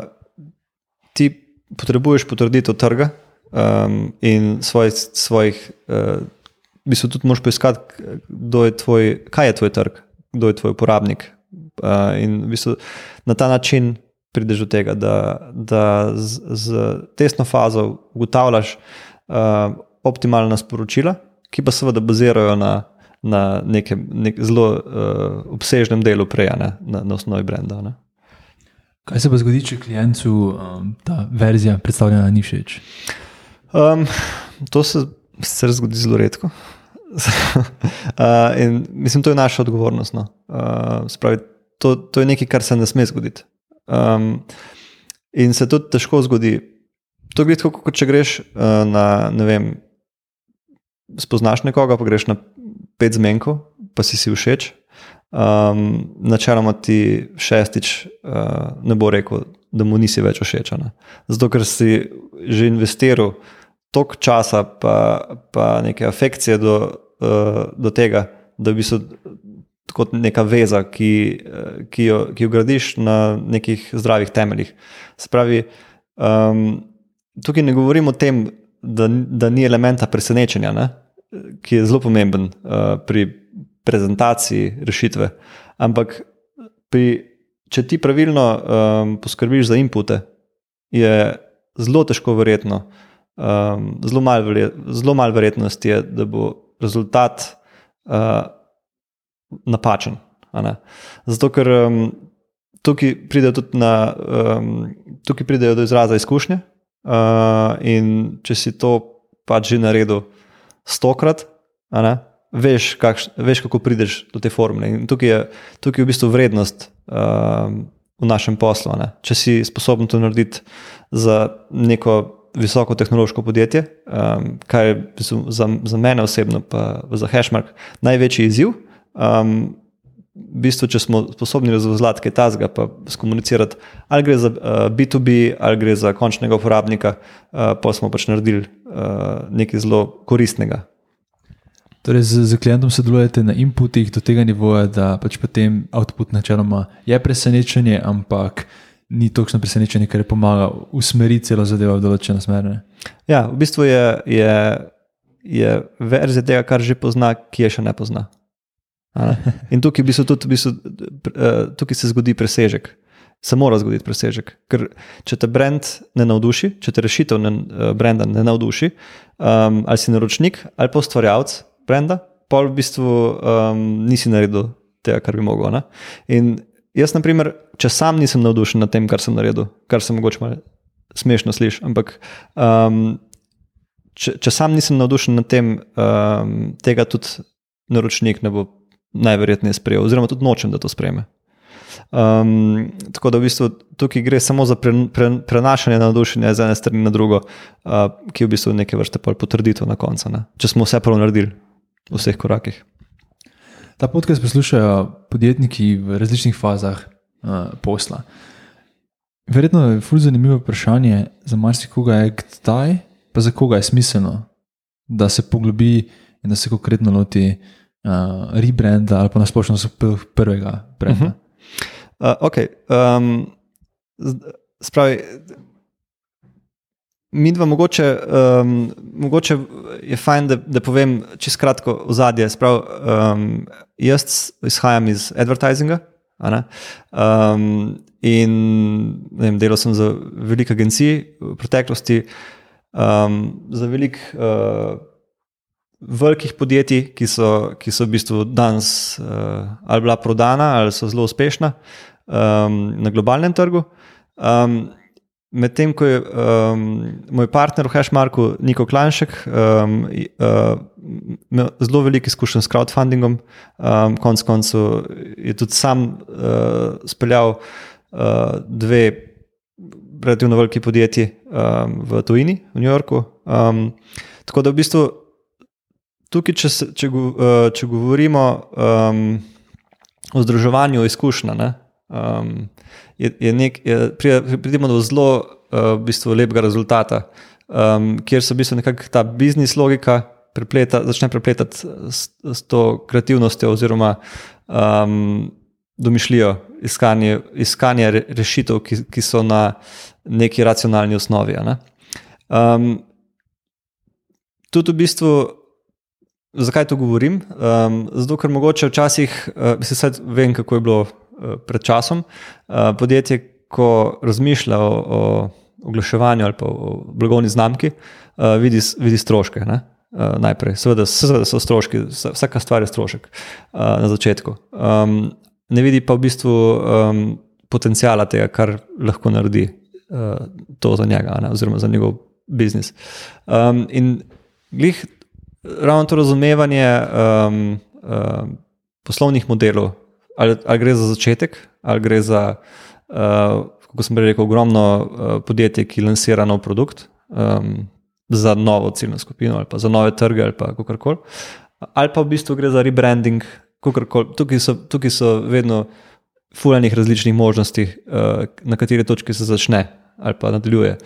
ti potrebuješ potrditev trga um, in svoj, svojih. Uh, v bistvu tudi moraš poiskati, je tvoj, kaj je tvoj trg, kdo je tvoj uporabnik. Uh, in v bistvu na ta način prideš do tega, da, da z, z testno fazo ugotavljaš uh, optimalna sporočila, ki pa seveda bazirajo na, na nekem nek zelo uh, obsežnem delu prej, a ne, na, na osnovi brenda. Ne. Kaj se pa zgodi, če klientu um, ta verzija predstavljena ni všeč? Um, to se sicer zgodi zelo redko. uh, in mislim, to je naša odgovornost. No. Uh, spravi, to, to je nekaj, kar se ne sme zgoditi. Um, in se tudi težko zgodi. To je tako, kot če greš uh, na, ne vem, spoznaš nekoga, pa greš na pet zmenkov, pa si si všeč. Um, načeloma ti šestič uh, ne bo rekel, da mu nisi več všeč. Zato, ker si že investiral toliko časa, pa, pa neke afekcije do, uh, do tega, da bi se kot neka veza, ki, eh, ki, jo, ki jo gradiš na nekih zdravih temeljih. Se pravi, um, tukaj ne govorim o tem, da, da ni elementa presenečenja, ne? ki je zelo pomemben uh, pri prezentaciji rešitve. Ampak pri, če ti pravilno um, poskrbiš za inpute, je zelo težko verjetno, um, zelo malo malo verjetnosti je, da bo rezultat uh, napačen. Zato, ker um, tukaj pridejo na, um, tukaj pridejo do izraza izkušnje. Uh, in če si to pač že naredil stokrat, veš, kakš, veš, kako prideš do te formule. In tukaj je, tukaj je v bistvu vrednost um, v našem poslu. Če si sposoben to narediti za neko visoko tehnološko podjetje, um, kar je za, za mene osebno, pa za Hashmark največji izziv. Um, v bistvu, če smo sposobni razvozlati kaj tazga, pa skomunicirati, ali gre za uh, B2B, ali gre za končnega uporabnika, uh, pa smo pač naredili uh, nekaj zelo koristnega. Torej, z, z klientom sodelujete na inputih do tega nivoja, da pač potem output načeloma je presenečenje, ampak ni točno presenečenje, ker je pomaga usmeriti celo zadevo v določeno smer. ne. Ja, v bistvu je, je, je verzija tega, kar že pozna, ki je še ne pozna. In tukaj, v bistvu tudi, v bistvu, eh, tukaj se zgodi presežek. Se mora zgoditi presežek. Ker če te brand ne navduši, če te rešitev ne, eh, brenda ne navduši, um, ali si naročnik ali pa ustvarjalec brenda, pa v bistvu um, nisi naredil tega, kar bi mogel. Ne? In jaz, na primer, če sam nisem navdušen nad tem, kar sem naredil, kar se mogoče malo smešno sliši, ampak um, če, če sam nisem navdušen nad tem, um, tega tudi naročnik ne bo najverjetneje sprejel, oziroma tudi nočem, da to sprejme. Um, tako da v bistvu tukaj gre samo za pre, pre, prenašanje navdušenja z ene strani na drugo, uh, ki je v bistvu neke vrste potrditev na koncu, ne? če smo vse prav naredili v vseh korakih. Ta podcast poslušajo podjetniki v različnih fazah uh, posla. Verjetno je fulj zanimivo vprašanje za marsikoga, je, kdaj pa za koga je smiselno, da se poglobi in da se konkretno loti uh, rebranda ali pa nasplošno p- prvega brenda. Uh -huh. Uh, okay, um, spravi, mi dva, mogoče, um, mogoče je fajn, da, da povem čisto kratko ozadje. Sprav, um, jaz izhajam iz advertisinga. Um, in vem, delal sem za velike agencije v preteklosti, um, za velik. Uh, Velikih podjetij, ki so, ki so v bistvu danes uh, ali bila prodana, ali so zelo uspešna um, na globalnem trgu. Um, Medtem ko je um, moj partner v Hashmarku, Niko Klanšek, um, uh, imel zelo veliko izkušenj s crowdfundingom, um, konec koncev je tudi sam uh, speljal uh, dve relativno veliki podjetji um, v Tuniziji, v New Yorku. Um, tako da v bistvu tukaj, če, se, če, uh, če govorimo um, o združevanju izkušnja, ne, um, je, je nek, je, pride- pridemo do zelo uh, v bistvu lepega rezultata, um, kjer se v bistvu nekako ta biznis logika prepleta, začne prepletati s, s to kreativnostjo oziroma um, domišljijo iskanje, iskanje rešitev, ki, ki so na neki racionalni osnovi. Ne? Um, tudi v bistvu, zakaj to govorim? Um, zato, ker mogoče včasih, uh, mislim, vem, kako je bilo uh, pred časom, uh, podjetje, ko razmišlja o, o oglaševanju ali pa o blagovni znamki, uh, vidi, vidi stroške. Ne? Uh, najprej, seveda, seveda so stroški, vsaka stvar je strošek uh, na začetku. Um, ne vidi pa v bistvu um, potencijala tega, kar lahko naredi uh, to za njega, ne, oziroma za njegov biznis. Um, in glih, ravno to razumevanje um, um, poslovnih modelov, ali, ali gre za začetek, ali gre za, uh, kako sem rekel, ogromno uh, podjetje, ki lansira nov produkt. Um, za novo ciljno skupino, ali pa za nove trge, ali pa kako koli. Ali pa v bistvu gre za rebranding, tukaj so, tukaj so vedno fulajnih različnih možnosti, uh, na kateri točki se začne ali pa nadaljuje.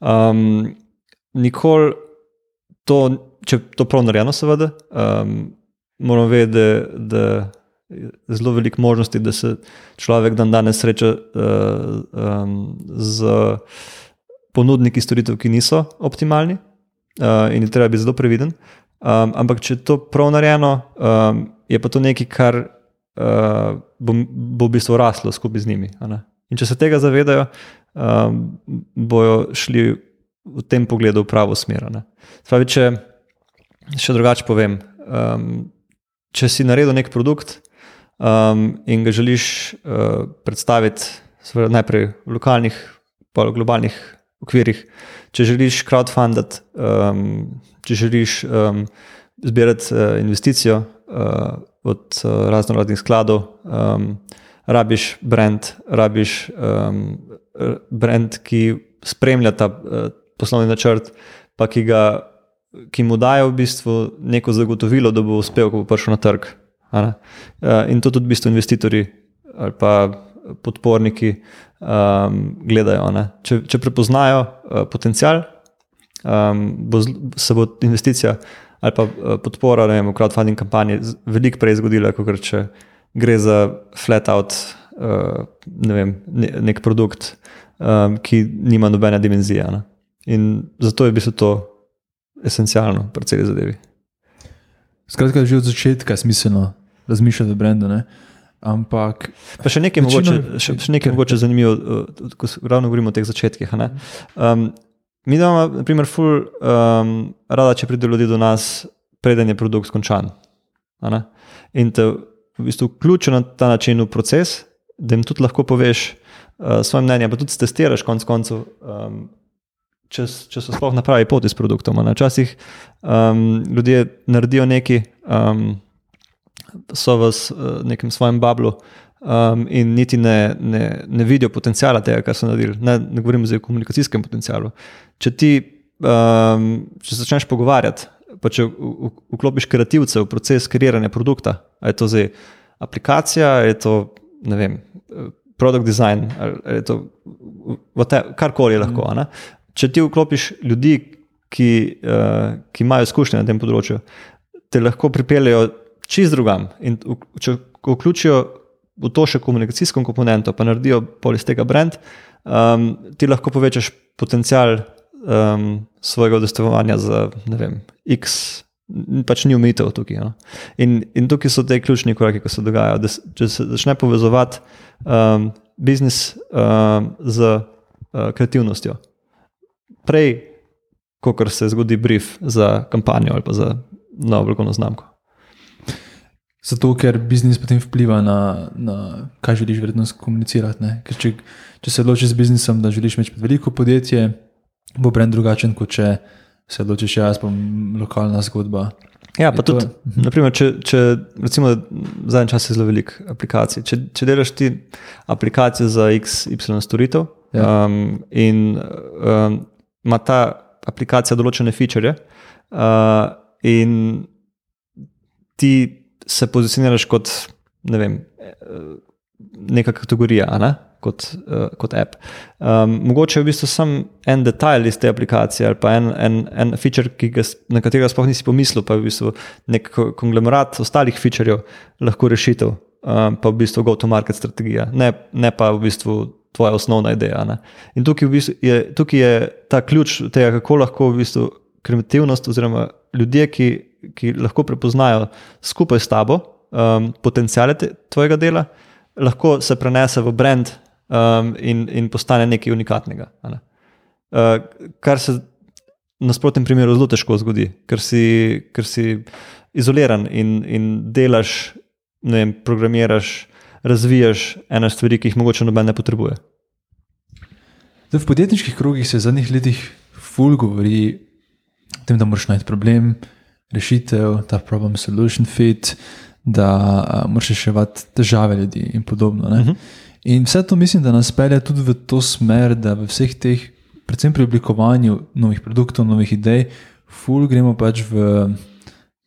Um, nikoli to, če to prav narejeno, seveda, um, moramo vedeti, da je zelo veliko možnosti, da se človek dan danes sreča uh, um, z ponudniki storitev, ki niso optimalni uh, in je treba biti zelo previden. Um, ampak, če je to prav narejeno, um, je pa to nekaj, kar uh, bo, bo v bistvu raslo skupaj z njimi. In če se tega zavedajo, um, bojo šli v tem pogledu v pravo smer. Spravi, če še drugače povem, um, če si naredil nek produkt um, in ga želiš uh, predstaviti najprej v lokalnih, pa v globalnih okvirih, če želiš crowdfundati, um, če želiš um, zbirati uh, investicijo uh, od uh, razno raznih skladov, um, rabiš brand, rabiš um, brand, ki spremlja ta uh, poslovni načrt, pa ki, ga, ki mu daje v bistvu neko zagotovilo, da bo uspel, ko bo prišel na trg. Uh, in to tudi v bistvu investitorji ali pa podporniki um, gledajo. Če, če prepoznajo uh, potencial, um, bo, se bo investicija ali pa uh, podpora vem, v crowdfunding kampanji veliko prej zgodila, kot če gre za flat out uh, ne vem, ne, nek produkt, um, ki nima nobene dimenzije. Ne? In zato je bilo to esencialno pri celi zadevi. Skratka, že od začetka je smiselno razmišljati o brendu. Ampak. Pa še nekaj, večino, mogoče, še, še nekaj mogoče zanimivo, uh, ko ravno govorimo o teh začetkih. Um, mi imamo, na primer, ful, um, rada, če pride ljudi do nas, preden je produkt končan. In te v bistvu vključi na ta način v proces, da jim tudi lahko poveš uh, svoje mnenje, pa tudi testiraš konec koncev. Um, Če, če so sploh na pravi poti s produktom. Včasih um, ljudje naredijo nekaj, um, so v uh, nekem svojem bablu um, in niti ne, ne, ne vidijo potencijala tega, kar so naredili. Ne, ne govorim o komunikacijskem potencijalu. Če ti um, če začneš pogovarjati, pa če vklopiš kreativce v proces kreiranja produkta, je to zdaj aplikacija, je to vem. Produkt design, ali to, karkoli je lahko. Ne? Če ti vklopiš ljudi, ki, uh, ki imajo izkušnje na tem področju, te lahko pripeljejo čist drugam. In če vključijo v to še komunikacijsko komponento, pa naredijo pol iz tega brand, um, ti lahko povečaš potencial um, svojega udestovanja za ne vem, X. Pač ni umitev tukaj. No? In, in tukaj so te ključni koraki, ki se dogajajo. Da, če se začne povezovati um, biznis um, z uh, kreativnostjo, prej, kot se zgodi brief za kampanjo ali za novo blagovno znamko. Zato, ker biznis potem vpliva na, na kaj želiš vrednost komunicirati. Če, če se odločiš z biznisom, da želiš imeti veliko podjetje, bo brend drugačen, kot če se odločiš jaz, pa lokalna zgodba. Ja, pa tudi, to, mhm. naprimer, če, če recimo zadnji čas je zelo veliko aplikacij. Če, če delaš ti aplikacijo za XY storitev ja. um, in um, ima ta aplikacija določene feature, uh, in ti se pozicioniraš kot vem, neka kategorija, ne? kot, uh, kot app. Um, mogoče je v bistvu samo en detajl iz te aplikacije ali pa en, en, en feature, ga, na katerega sploh nisi pomislil, pa je v bistvu nek konglomerat ostalih featurejev lahko rešitev, um, pa v bistvu go-to-market strategija, ne, ne pa v bistvu tvoja osnovna ideja. Ne? In tukaj, v bistvu je, tukaj je ta ključ tega, kako lahko v bistvu kreativnost oziroma ljudje, ki, ki lahko prepoznajo skupaj s tabo um, potencijale te, tvojega dela, lahko se prenese v brand um, in, in postane nekaj unikatnega. Ne? Uh, kar se v nasprotnem primeru zelo težko zgodi, ker si, ker si izoliran in, in delaš, ne vem, programiraš, razvijaš ene stvari, ki jih mogoče noben ne potrebuje. Zdaj, v podjetniških krogih se v zadnjih letih ful govori o tem, da moraš najti problem, rešitev, ta problem, solution fit, da uh, moraš reševati težave ljudi in podobno. Uh mhm. -huh. In vse to mislim, da nas pelje tudi v to smer, da v vseh teh, predvsem pri oblikovanju novih produktov, novih idej, ful gremo pač v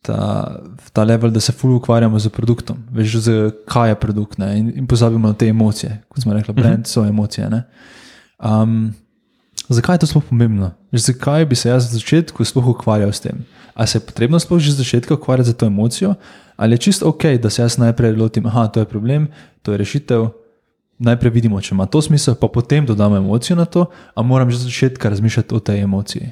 ta, ta level, da se ful ukvarjamo z produktom, veš, z kaj je produkt ne? in, in pozabimo na te emocije. Kot smo rekli, brend so emocije. Um, zakaj je to sploh pomembno? Veš, zakaj bi se jaz na začetku sploh ukvarjal s tem? Ali se je potrebno sploh že z začetka ukvarjati z to emocijo, ali je čisto ok, da se jaz najprej lotim, je to problem, to je rešitev najprej vidimo, če ima to smisel, pa potem dodamo emocijo na to, a moram že začetka razmišljati o tej emociji.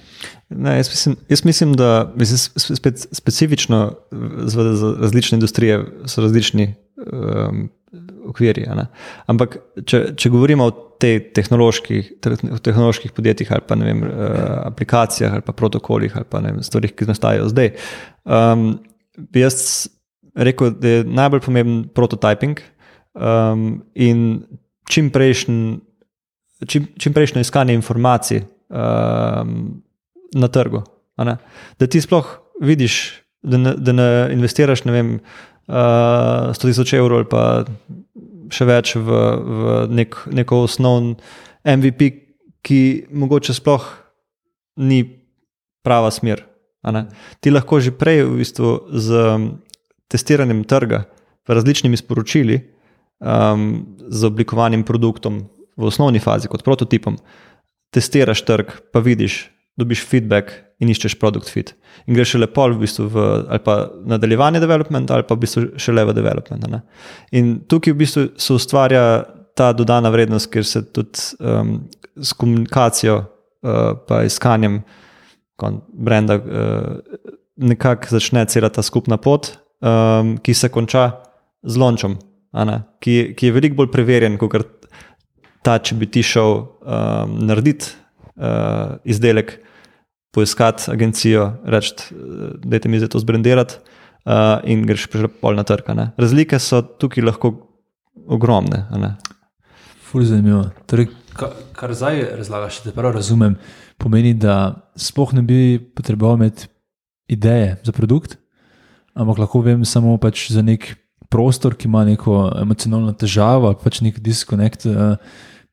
Ne, jaz, mislim, jaz mislim, da mislim, spet, specifično za, za različne industrije so različni um, okvirji. Ampak, če, če govorimo o teh tehnoloških, tehnoloških podjetjih ali pa vem, uh, aplikacijah ali pa protokolih ali pa vem, stvarih, ki nastajajo zdaj, um, bi jaz rekel, da je najbolj pomemben prototyping um, in čim prejšnje čim, čim iskanje informacij um, na trgu. Da ti sploh vidiš, da ne, da ne investiraš ne vem, uh, 100 tisoč evrov ali pa še več v, v nek, neko osnovno MVP, ki mogoče sploh ni prava smer. Ti lahko že prej v bistvu z testiranjem trga, različnimi sporočili, um, z oblikovanim produktom v osnovni fazi, kot prototipom, testiraš trg, pa vidiš, dobiš feedback in iščeš produkt fit. In greš šele pol v bistvu v ali pa nadaljevanje development ali pa v bistvu šele v development. Ne? In tukaj v bistvu se ustvarja ta dodana vrednost, ker se tudi um, s komunikacijo uh, pa iskanjem brenda uh, nekako začne cela ta skupna pot, um, ki se konča z lončom ki, ki je veliko bolj preverjen, kot ta, če bi ti šel um, narediti uh, izdelek, poiskati agencijo, reči, da je mi zdaj to zbrendirati uh, in greš pol na trg. Razlike so tukaj lahko ogromne. Ful zanimivo. Torej, kar, kar zdaj razlagaš, da prav razumem, pomeni, da sploh ne bi potreboval imeti ideje za produkt, ampak lahko vem samo pač za nek prostor, ki ima neko emocionalno težavo pač nek diskonekt uh,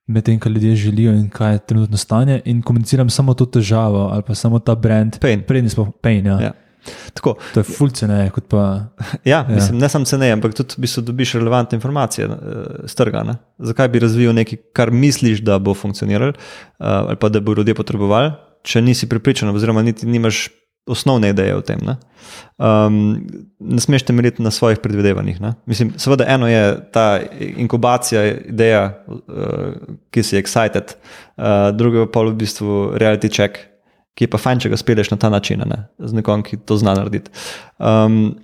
med tem, kar ljudje želijo in kaj je trenutno stanje, in komuniciram samo to težavo ali pa samo ta brand. Pain. Prednji smo pain. Ja. Ja. Tako, to je fulcene. Pa, ja, ja. Mislim, ne samo cene, ampak tudi bi se dobiš relevantne informacije z uh, trga. Ne? Zakaj bi razvil nekaj, kar misliš, da bo funkcioniralo, uh, ali pa da bo ljudje potrebovali, če nisi pripričan, oziroma niti nimaš osnovne ideje o tem. Ne, um, ne smeš temeljiti na svojih predvidevanjih. Mislim, seveda, eno je ta inkubacija, ideja, uh, ki si excited, uh, drugo pa je v bistvu reality check, ki je pa fajn, če ga speleš na ta način, ne? z nekom, ki to zna narediti. Um,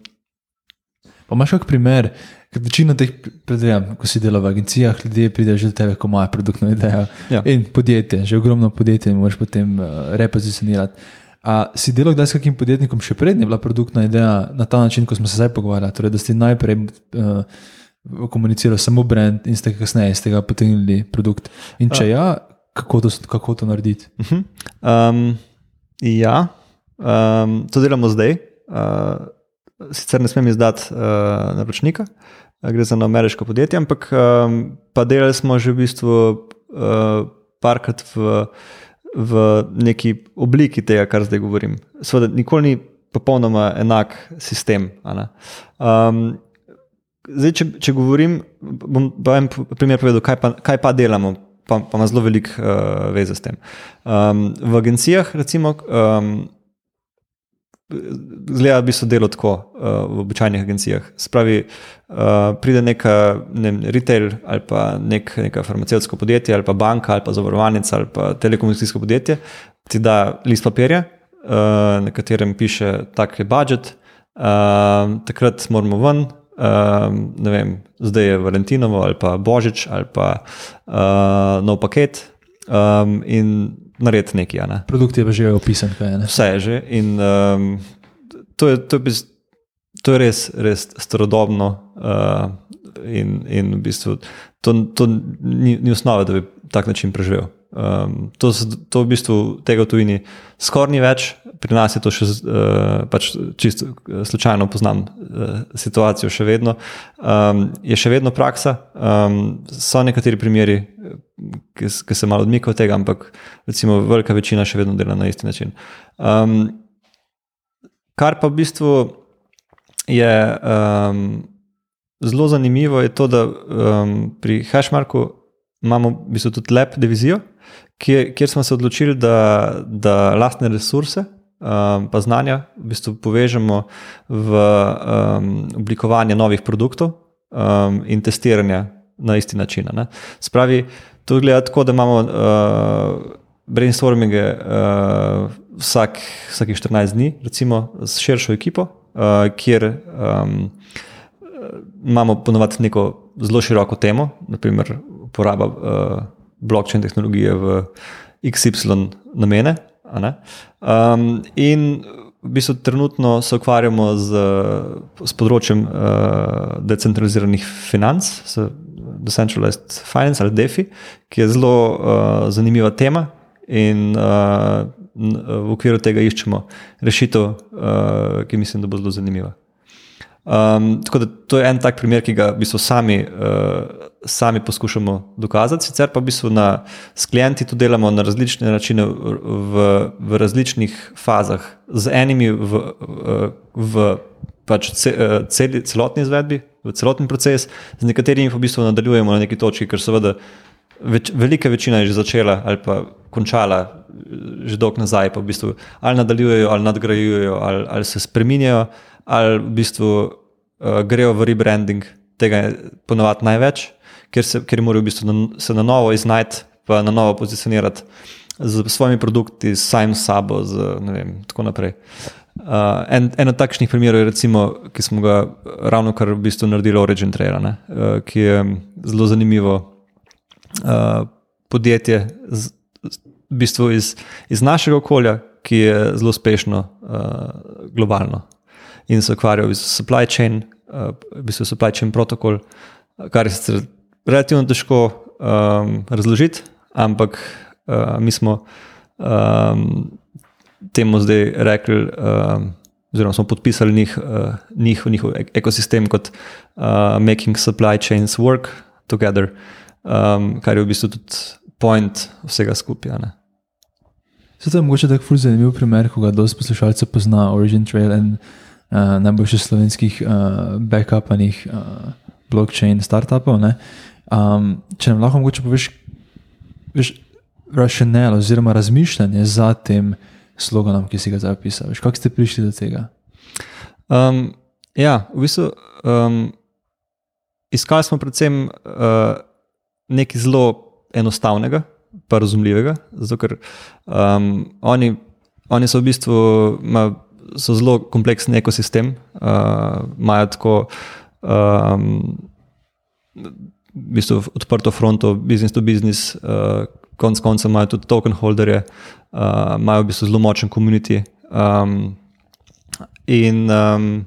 pa imaš kak primer? Ker večina teh predvidevanj, ko si delal v agencijah, ljudje pridejo že do tebe, ko imajo produktno idejo. Ja. In podjetje, že ogromno podjetje, moraš potem uh, repozicionirati. A si delal kdaj s kakim podjetnikom, še prednji, bila produktna ideja na ta način, kot smo se zdaj pogovarjali? Torej, da si najprej uh, komuniciral samo brand in ste kasneje iz tega potegnili produkt. In če ja, kako to, kako to narediti? Uh -huh. um, ja, um, to delamo zdaj. Uh, sicer ne smem izdati uh, naročnika, gre za ameriško podjetje, ampak um, pa delali smo že v bistvu uh, parkrat v v neki obliki tega, kar zdaj govorim. Sveda, nikoli ni popolnoma enak sistem. Um, zdaj, če, če govorim, bom pa en primer povedal, kaj pa, kaj pa delamo, pa, pa ima zelo veliko uh, veze s tem. Um, v agencijah, recimo, um, zgleda, da bi se delo tako uh, v običajnih agencijah. Spravi, uh, pride neka ne, retail ali pa nek, neka farmacevtsko podjetje, ali pa banka, ali pa zavarovalnica, ali pa telekomunikacijsko podjetje, ti da list papirja, uh, na katerem piše, tak je budžet. Uh, takrat moramo ven, um, vem, zdaj je Valentinovo ali pa Božič ali pa uh, nov paket um, in narediti nekaj. Ne. Produkt je že opisan, kaj je. Ne? Vse je že. In, um, to, je, to, je biz, to je res, res starodobno. Uh, in, in v bistvu to, to ni, ni osnova, da bi tak način preživel. Um, to, to v bistvu tega v tujini skoraj ni več, pri nas je to še uh, pač čisto eh, slučajno poznam uh, situacijo, še vedno. Um, je še vedno praksa, um, so nekateri primeri, ki, ki se malo odmikajo od tega, ampak recimo velika večina še vedno dela na isti način. Um, kar pa v bistvu je um, zelo zanimivo, je to, da um, pri Hashmarku imamo v bistvu tudi lep divizijo kjer, kjer smo se odločili, da, da lastne resurse um, pa znanja v bistvu povežemo v um, oblikovanje novih produktov um, in testiranja na isti način. Ne. Spravi, to gleda tako, da imamo uh, brainstorminge uh, vsak, vsakih 14 dni, recimo s širšo ekipo, uh, kjer um, imamo ponovadi neko zelo široko temo, naprimer uporaba. Uh, blockchain tehnologije v XY namene. Um, in v bistvu trenutno se ukvarjamo z, z področjem uh, decentraliziranih financ, Decentralized Finance ali DeFi, ki je zelo uh, zanimiva tema. In uh, v okviru tega iščemo rešitev, uh, ki mislim, da bo zelo zanimiva. Um, tako da to je en tak primer, ki ga v bistvu sami, uh, sami poskušamo dokazati. Sicer pa v bistvu na, s klienti to delamo na različne načine, v, v različnih fazah, z enimi v, v pač ce, cel, celotni izvedbi, v celotni proces, z nekaterimi pa v bistvu nadaljujemo na neki točki, ker seveda več, velika večina je že začela ali pa končala že dolgo nazaj, pa v bistvu ali nadaljujejo, ali nadgrajujejo, ali, ali se spreminjajo ali v bistvu uh, grejo v rebranding, tega je ponovadi največ, ker, se, ker morajo v bistvu na, se na novo iznajti, pa na novo pozicionirati z svojimi produkti, s samim sabo, in tako naprej. Uh, en, en od takšnih primerov je, recimo, ki smo ga ravno kar v bistvu naredili, Origin Trail, uh, ki je zelo zanimivo uh, podjetje, z, v bistvu iz, iz našega okolja, ki je zelo uspešno uh, globalno in se ukvarjajo z supply chain, uh, v bistvu supply chain protokol, kar je sicer relativno težko um, razložiti, ampak uh, mi smo um, temu zdaj rekli, um, oziroma smo podpisali njih, uh, njih, njihov ekosistem kot uh, Making Supply Chains Work Together, um, kar je v bistvu tudi point vsega skupaj. Zato je mogoče tako zanimiv primer, ko ga dosti poslušalcev pozna Origin Trail in uh, najboljših slovenskih uh, backupanih uh, blockchain startupov. Um, če nam lahko mogoče poveš, veš, racionel oziroma razmišljanje za tem sloganom, ki si ga zapisal. Kako ste prišli do tega? Um, ja, v bistvu um, iskali smo predvsem uh, nekaj zelo enostavnega, pa razumljivega, zato ker um, oni, oni so v bistvu. Ma, so zelo kompleksen ekosistem, uh, imajo tako um, v bistvu odprto fronto, business to business, uh, konc konca imajo tudi token holderje, uh, imajo v bistvu zelo močen komunity. Um, in, um,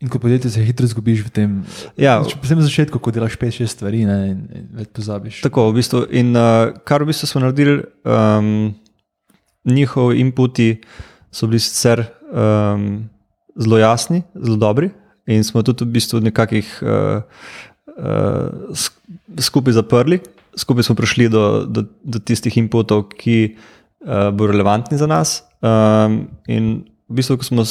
in ko podjetje se hitro zgubiš v tem, ja, predvsem na začetku, ko delaš 5-6 stvari ne, in, in več pozabiš. Tako, v bistvu, in uh, kar v bistvu smo naredili, um, njihovi inputi so bili sicer um, zelo jasni, zelo dobri. In smo tudi v bistvu nekakih uh, uh, skupaj zaprli, skupaj smo prišli do, do, do tistih inputov, ki uh, bodo relevantni za nas. Um, in v bistvu, ko smo,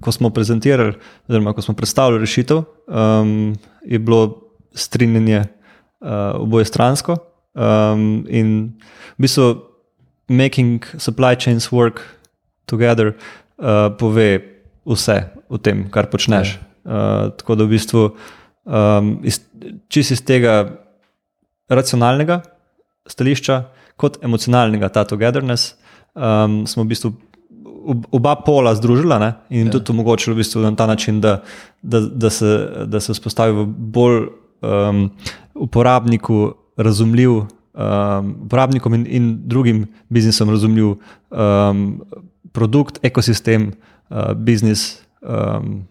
ko smo prezentirali, oziroma ko smo predstavili rešitev, um, je bilo strinjanje uh, oboje stransko. Um, in v bistvu, making supply chains work together uh, pove vse o tem, kar počneš. Uh, tako da v bistvu, um, iz, čist iz tega racionalnega stališča, kot emocionalnega, ta togetherness, um, smo v bistvu oba pola združila ne? in ja. tudi omogočila v bistvu na ta način, da, da, da, se, da se vzpostavi v bolj um, uporabniku razumljiv, um, uporabnikom in, in drugim biznisom razumljiv um, produkt, ekosistem, uh, biznis, um,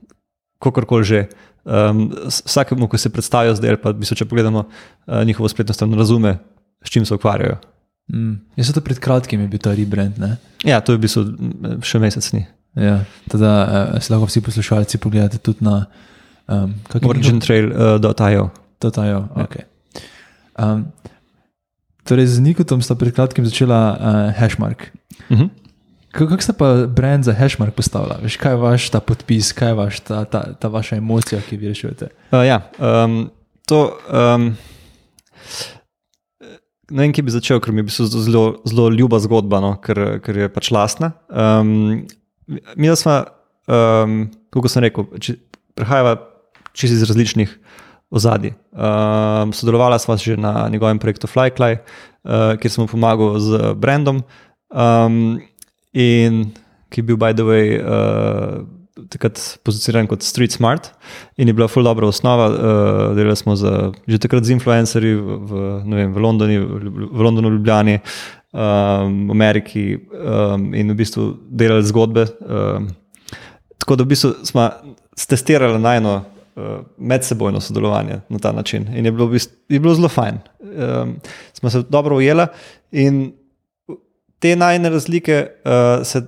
kakorkoli že. Um, vsakemu, ki se predstavijo zdaj, pa bi se, če pogledamo uh, njihovo spletno stran, razume, s čim se ukvarjajo. Mm. Jaz sem to pred kratkim bil ta rebrand. Ne? Ja, to je bil še mesec. Ni. Ja, teda uh, si lahko vsi poslušalci pogledate tudi na um, origintrail.io. Uh, ja. okay. um, torej, z Nikotom sta pred kratkim začela uh, hashmark. Uh -huh. Kako ste pa brand za hashmark postavili? Veš, kaj je vaš ta podpis, kaj je vaš, ta, ta, ta vaša emocija, ki vi rešujete? Uh, ja, um, to. Um, Ne vem, kje bi začel, ker mi je zelo, zelo ljuba zgodba, no, ker, ker je pač lastna. Um, mi smo, um, kako sem rekel, prihajava čez iz različnih ozadij. Um, sodelovala sva že na njegovem projektu Flycly, uh, kjer sem mu pomagal z brandom, um, in ki je bil, by the way, uh, takrat pozicioniran kot Street Smart in je bila full dobra osnova. Uh, delali smo z, že takrat z influencerji v, v, vem, v, Londoni, v Londonu, Ljubljani, um, Ameriki um, in v bistvu delali zgodbe. Um, tako da v bistvu smo testirali najno. Uh, medsebojno sodelovanje na ta način. In je bilo, je bilo zelo fajn. Um, smo se dobro ujeli, in te najne razlike uh, se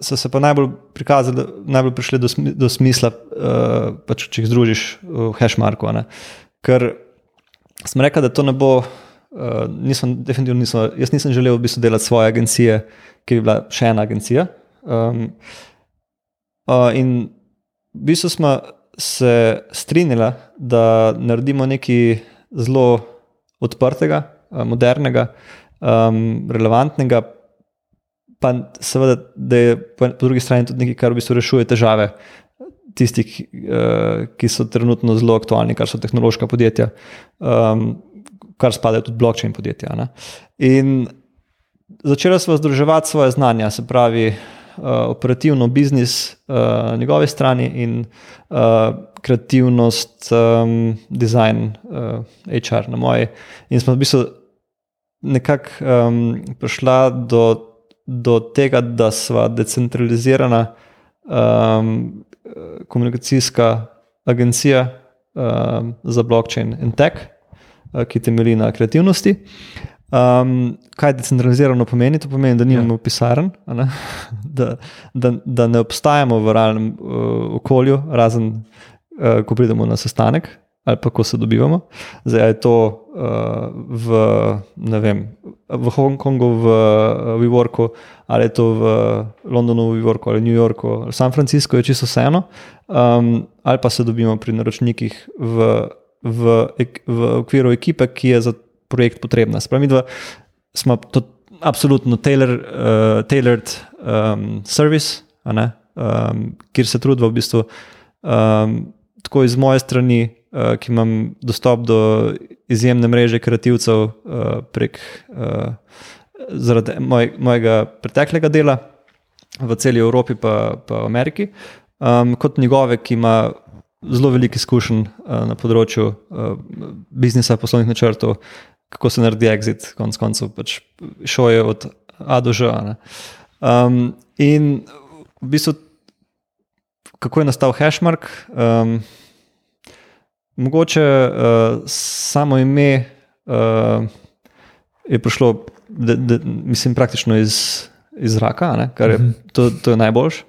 so se pa najbolj prikazali, najbolj prišli do, smi, do smisla, uh, pač, če jih združiš v hashmarku. Ne? Ker sem rekel, da to ne bo, uh, nisem, definitivno nisem, jaz nisem želel v bistvu delati svoje agencije, ki bi bila še ena agencija. Um, uh, in v bistvu smo se strinjali, da naredimo nekaj zelo odprtega, uh, modernega, um, relevantnega pa seveda, da je po, drugi strani tudi nekaj, kar v bistvu rešuje težave tistih, uh, ki so trenutno zelo aktualni, kar so tehnološka podjetja, um, kar spadajo tudi blockchain podjetja. Ne? In začela smo združevati svoje znanja, se pravi. Uh, operativno biznis uh, na njegovi strani in uh, kreativnost, um, dizajn, uh, HR na moji. In smo v bistvu nekako um, prišla do do tega, da smo decentralizirana um, komunikacijska agencija um, za blockchain in tech, uh, ki temelji na kreativnosti. Um, kaj decentralizirano pomeni? To pomeni, da nimamo ja. pisarn, da, da, da ne obstajamo v realnem uh, okolju, razen uh, ko pridemo na sestanek ali pa ko se dobivamo. Zdaj je to uh, v, vem, v Hongkongu, v uh, WeWorku, ali je to v Londonu, v WeWorku, ali New Yorku, ali San Francisco, je čisto vseeno. Um, ali pa se dobimo pri naročnikih v, v, v okviru ekipe, ki je za projekt potrebna. Spravi, da smo to absolutno tailor, uh, tailored um, service, um, kjer se trudimo v bistvu. Um, tako iz moje strani, uh, ki imam dostop do izjemne mreže kreativcev uh, prek uh, moj, mojega preteklega dela v celi Evropi, pa, pa v Ameriki, um, kot njegove, ki ima zelo veliko izkušenj uh, na področju uh, biznisa, poslovnih načrtov, kako se naredi exit, konec koncev, pač šoje od A do Ž. Um, in v bistvu, kako je nastal hashmark? Um, Mogoče uh, samo ime uh, je prišlo, da, da, mislim, praktično iz, iz zraka, ne, kar je, mhm. to, to je najboljš,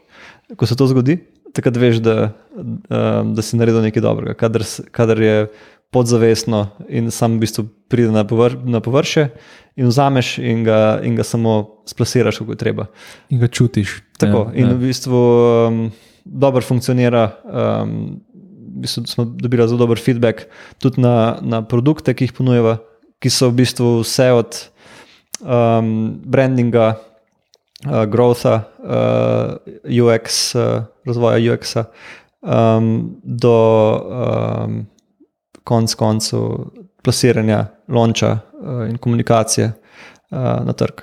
ko se to zgodi. Takrat veš, da, uh, da si naredil nekaj dobrega. Kadar, kadar je podzavestno in sam v bistvu pride na, povr, na površje in vzameš in ga, in ga samo splasiraš, kako je treba. In ga čutiš. Tako, ja, in ja. v bistvu um, dobro funkcionira. Um, v bistvu smo dobili zelo dober feedback tudi na, na produkte, ki jih ponujeva, ki so v bistvu vse od um, brandinga, uh, growtha, uh, UX, uh, razvoja UX-a um, do um, konc koncev plasiranja lonča uh, in komunikacije uh, na trg.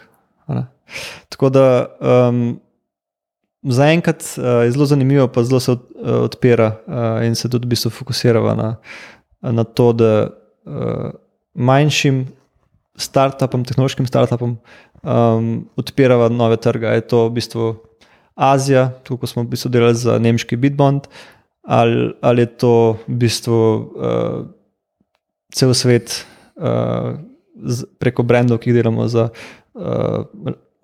Tako da um, zaenkrat uh, je zelo zanimivo, pa zelo se od, uh, odpira uh, in se tudi v bistvu fokusira na, na to, da uh, manjšim startupom, tehnološkim startupom um, odpirava nove trge. Je to v bistvu Azija, kot smo v bistvu delali za nemški Bitbond, ali, ali je to v bistvu uh, cel svet uh, z, preko brendov, ki jih delamo za uh,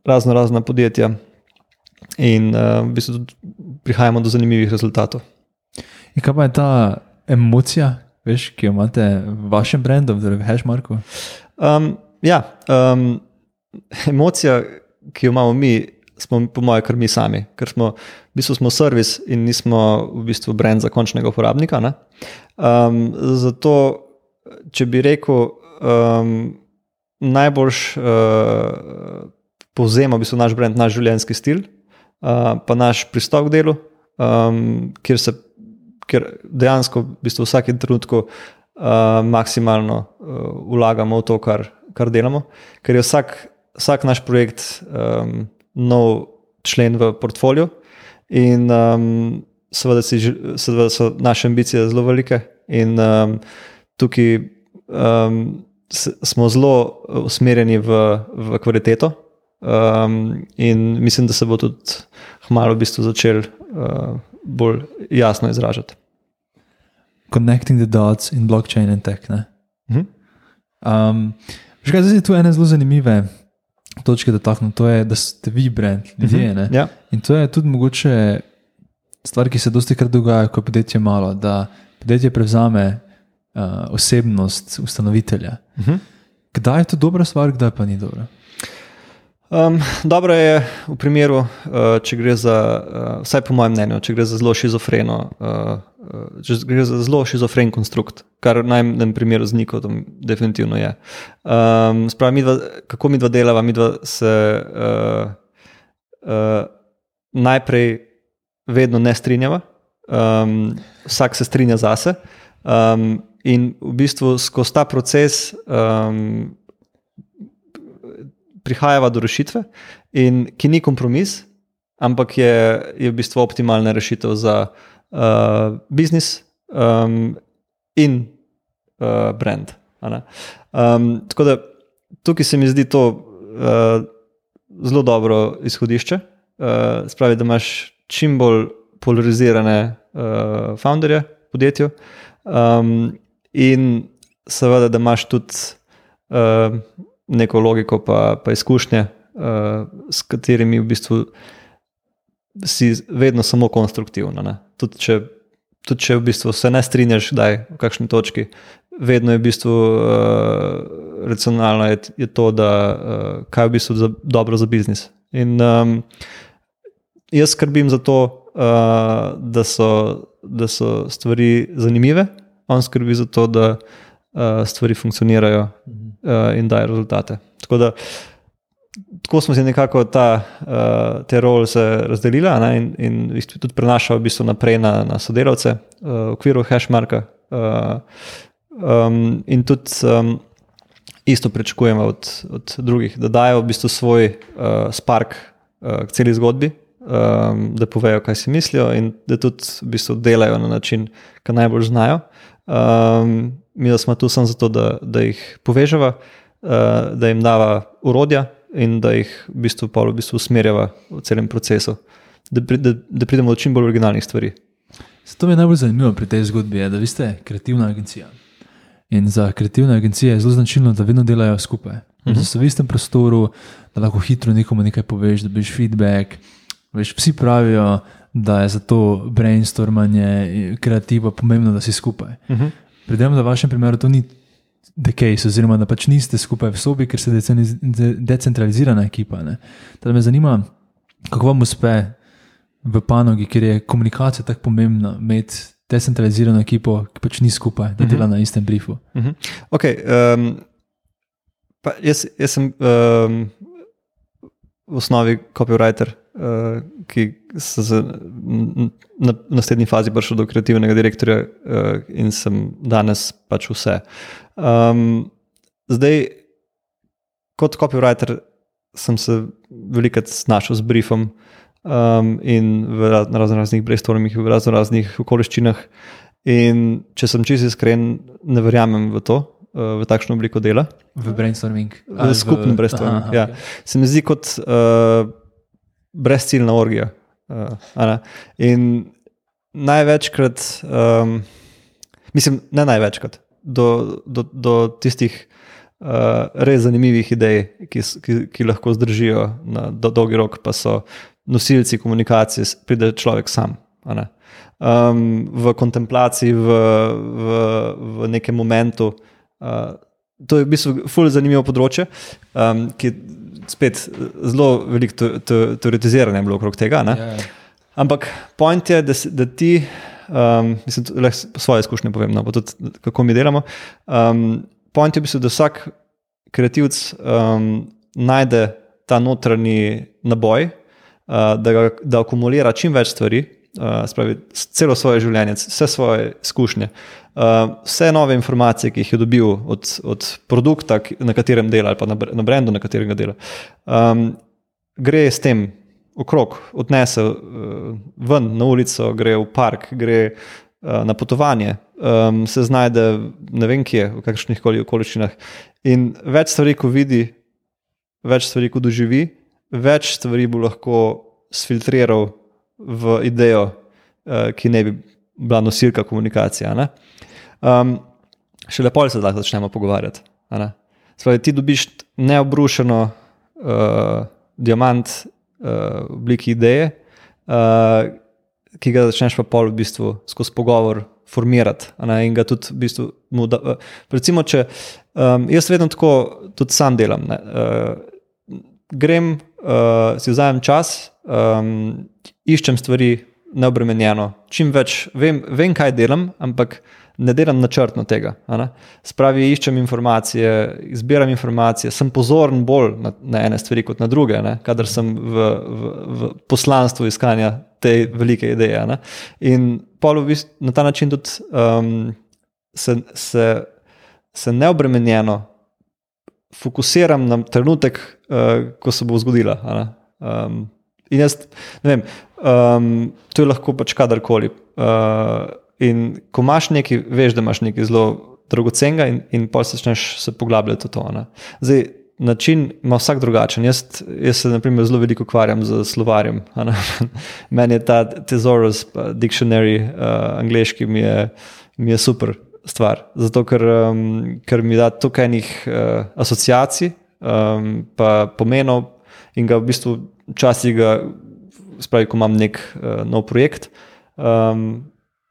razno razna podjetja. In uh, v bistvu prihajamo do zanimivih rezultatov. In kaj pa je ta emocija, veš, ki jo imate v vašem brendu, torej v Hashmarku? Um, ja, um, emocija, ki jo imamo mi, smo po mojem, kar mi sami, ker smo v bistvu smo servis in nismo v bistvu brand za končnega uporabnika. ne. Um, zato, če bi rekel, um, najboljš uh, povzema v bistvu naš brand, naš življenjski stil, uh, pa naš pristop k delu, um, kjer se. Ker dejansko v bistvu v vsakem trenutku uh, maksimalno uh, vlagamo v to, kar, kar delamo, ker je vsak, vsak naš projekt um, nov člen v portfolio, in um, seveda, si, seveda so naše ambicije zelo velike, in um, tukaj um, s- smo zelo usmerjeni v, v kvaliteto. Um, in mislim, da se bo tudi hmalo v bistvu začel uh, bolj jasno izražati. Connecting the dots in blockchain in tech. Ne? Mhm. Um, že kaj, zdaj tu ene zelo zanimive točke dotaknil, to je, da ste vi brand, ljudje. ne? Ja. In to je tudi mogoče stvar, ki se dosti krat dogaja, ko je podjetje malo, da podjetje prevzame uh, osebnost ustanovitelja. Mhm. Kdaj je to dobra stvar, kdaj pa ni dobra? Um, dobro je v primeru, uh, če gre za, uh, vsaj po mojem mnenju, če gre za zelo šizofreno, uh, uh, če gre za zelo šizofren konstrukt, kar v najmanjem primeru z Nikotom definitivno je. Um, spravi, midva, kako mi dva delava, mi dva se uh, uh, najprej vedno ne strinjava, um, vsak se strinja zase. Um, in v bistvu skozi ta proces um, prihajava do rešitve, in, ki ni kompromis, ampak je, je v bistvu optimalna rešitev za uh, biznis um, in uh, brand. Um, tako da tukaj se mi zdi to uh, zelo dobro izhodišče. Uh, spravi, da imaš čim bolj polarizirane uh, founderje v podjetju, um, in seveda, da imaš tudi uh, neko logiko, pa, pa izkušnje, uh, s katerimi v bistvu si vedno samo konstruktivno. ne. Tudi če, tudi če v bistvu se ne strinjaš, da je v kakšni točki, vedno je v bistvu uh, racionalno, je, je to, da uh, kaj je v bistvu za, dobro za biznis. In um, jaz skrbim za to, uh, da, so, da so stvari zanimive, on skrbi za to, da uh, stvari funkcionirajo uh, in dajo rezultate. Tako da tako smo si nekako ta, uh, te role razdelili ne, in, in bistvu tudi prenašali v bistvu naprej na, na sodelavce uh, v okviru hashmarka. Uh, um, in tudi um, isto pričakujemo od, od drugih, da dajo v bistvu svoj uh, spark uh, k celi zgodbi. Um, da povejo, kaj si mislijo, in da tudi v bistvu delajo na način, ki najbolj znajo. Um, mi smo tu samo zato, da, da jih povežemo, uh, da jim dava urodja in da jih v bistvu, v bistvu usmerjava v celem procesu, da, pri, da, da pridemo do čim bolj originalnih stvari. Zato mi je najbolj zanimivo pri tej zgodbi, je, da vi ste kreativna agencija. In za kreativne agencije je zelo značilno, da vedno delajo skupaj. Uh -huh. Da so v istem prostoru, da lahko hitro nekomu nekaj poveš, da biš feedback. Veš, vsi pravijo, da je za to brainstormanje, kreativa pomembno, da si skupaj. Uh -huh. Predvidevam, da v vašem primeru to ni the case, oziroma da pač niste skupaj v sobi, ker ste decentralizirana ekipa. Ne? Tako da me zanima, kako vam uspe v panogi, kjer je komunikacija tako pomembna, imeti decentralizirano ekipo, ki pač ni skupaj, da dela na istem briefu. Mhm. Okay, um, jaz, jaz sem um, v osnovi copywriter, uh, ki sem n- na naslednji fazi prišel do kreativnega direktorja uh, in sem danes pač vse. Um, zdaj, kot copywriter, sem se veliko znašel z briefom um, in v raz- razno raznih brainstormih, v razno raznih okoliščinah. In če sem čisto iskren, ne verjamem v to, uh, v takšno obliko dela. V brainstorming. V skupnem brainstormingu. Ja. okej. Se mi zdi kot uh, brezciljna orgija. Uh, in največkrat, um, mislim, ne največkrat, do, do, do tistih uh, res zanimivih idej, ki, ki, ki lahko zdržijo na do, dolgi rok, pa so nosilci komunikacije, pride človek sam. Um, v kontemplaciji, v, v, v nekem momentu. Uh, to je v bistvu fully zanimivo področje, um, ki spet zelo veliko te, te, teoretiziranja bilo okrog tega. Ne? Ja, ja. Ampak point je, da, da ti, um, mislim, s- svoje izkušnje povem, no, pa tudi kako mi delamo. Um, point je, v bistvu, da vsak kreativc um, najde ta notranji naboj, uh, da, ga, da akumulira čim več stvari, uh, spravi, s- celo svoje življenje, vse svoje izkušnje, uh, vse nove informacije, ki jih je dobil od, od produkta, na katerem dela, ali pa na, na brendu, na katerem dela. Um, gre s tem okrog, odnese uh, ven na ulico, gre v park, gre uh, na potovanje, um, se znajde ne vem kje, v kakšnih koli okoliščinah. In več stvari, ko vidi, več stvari, ko doživi, več stvari bo lahko sfiltriral v idejo, uh, ki ne bi bila nosilka komunikacije. Um, še lepo se lahko začnemo pogovarjati. a ne. Se Pravi, ti dobiš neobrušeno uh, diamant uh, v obliki ideje, uh, ki ga začneš pa pol v bistvu skozi pogovor formirati. in ga tudi v bistvu. Da, uh, recimo, če um, jaz vedno tako tudi sam delam. Ne, uh, grem, uh, si vzamem čas, um, iščem stvari neobremenjeno, čim več vem, vem, kaj delam, ampak ne delam načrtno tega. Spravi, iščem informacije, izbiram informacije, sem pozoren bolj na, na ene stvari kot na druge, ne, kadar sem v, v, v poslanstvu iskanja te velike ideje. ne. In pol v bistvu na ta način tudi um, se, se, se neobremenjeno fokusiram na trenutek, uh, ko se bo zgodila. Um, in jaz, ne vem, um, to je lahko pač kadarkoli. Uh, in ko imaš nekaj, veš, da imaš nekaj zelo dragocenega, in, in pa se začneš se poglabljati v to. Ne. Zdaj, način ima vsak drugačen. Jaz, jaz se naprimer, zelo veliko ukvarjam z slovarjem. Meni je ta Thesaurus Dictionary, uh, angliški, mi je, mi je super stvar. Zato, ker, um, ker mi da toliko enih uh, asociacij, um, pa pomenov, in ga v bistvu včasih, ga, spravi, ko imam nek uh, nov projekt, um,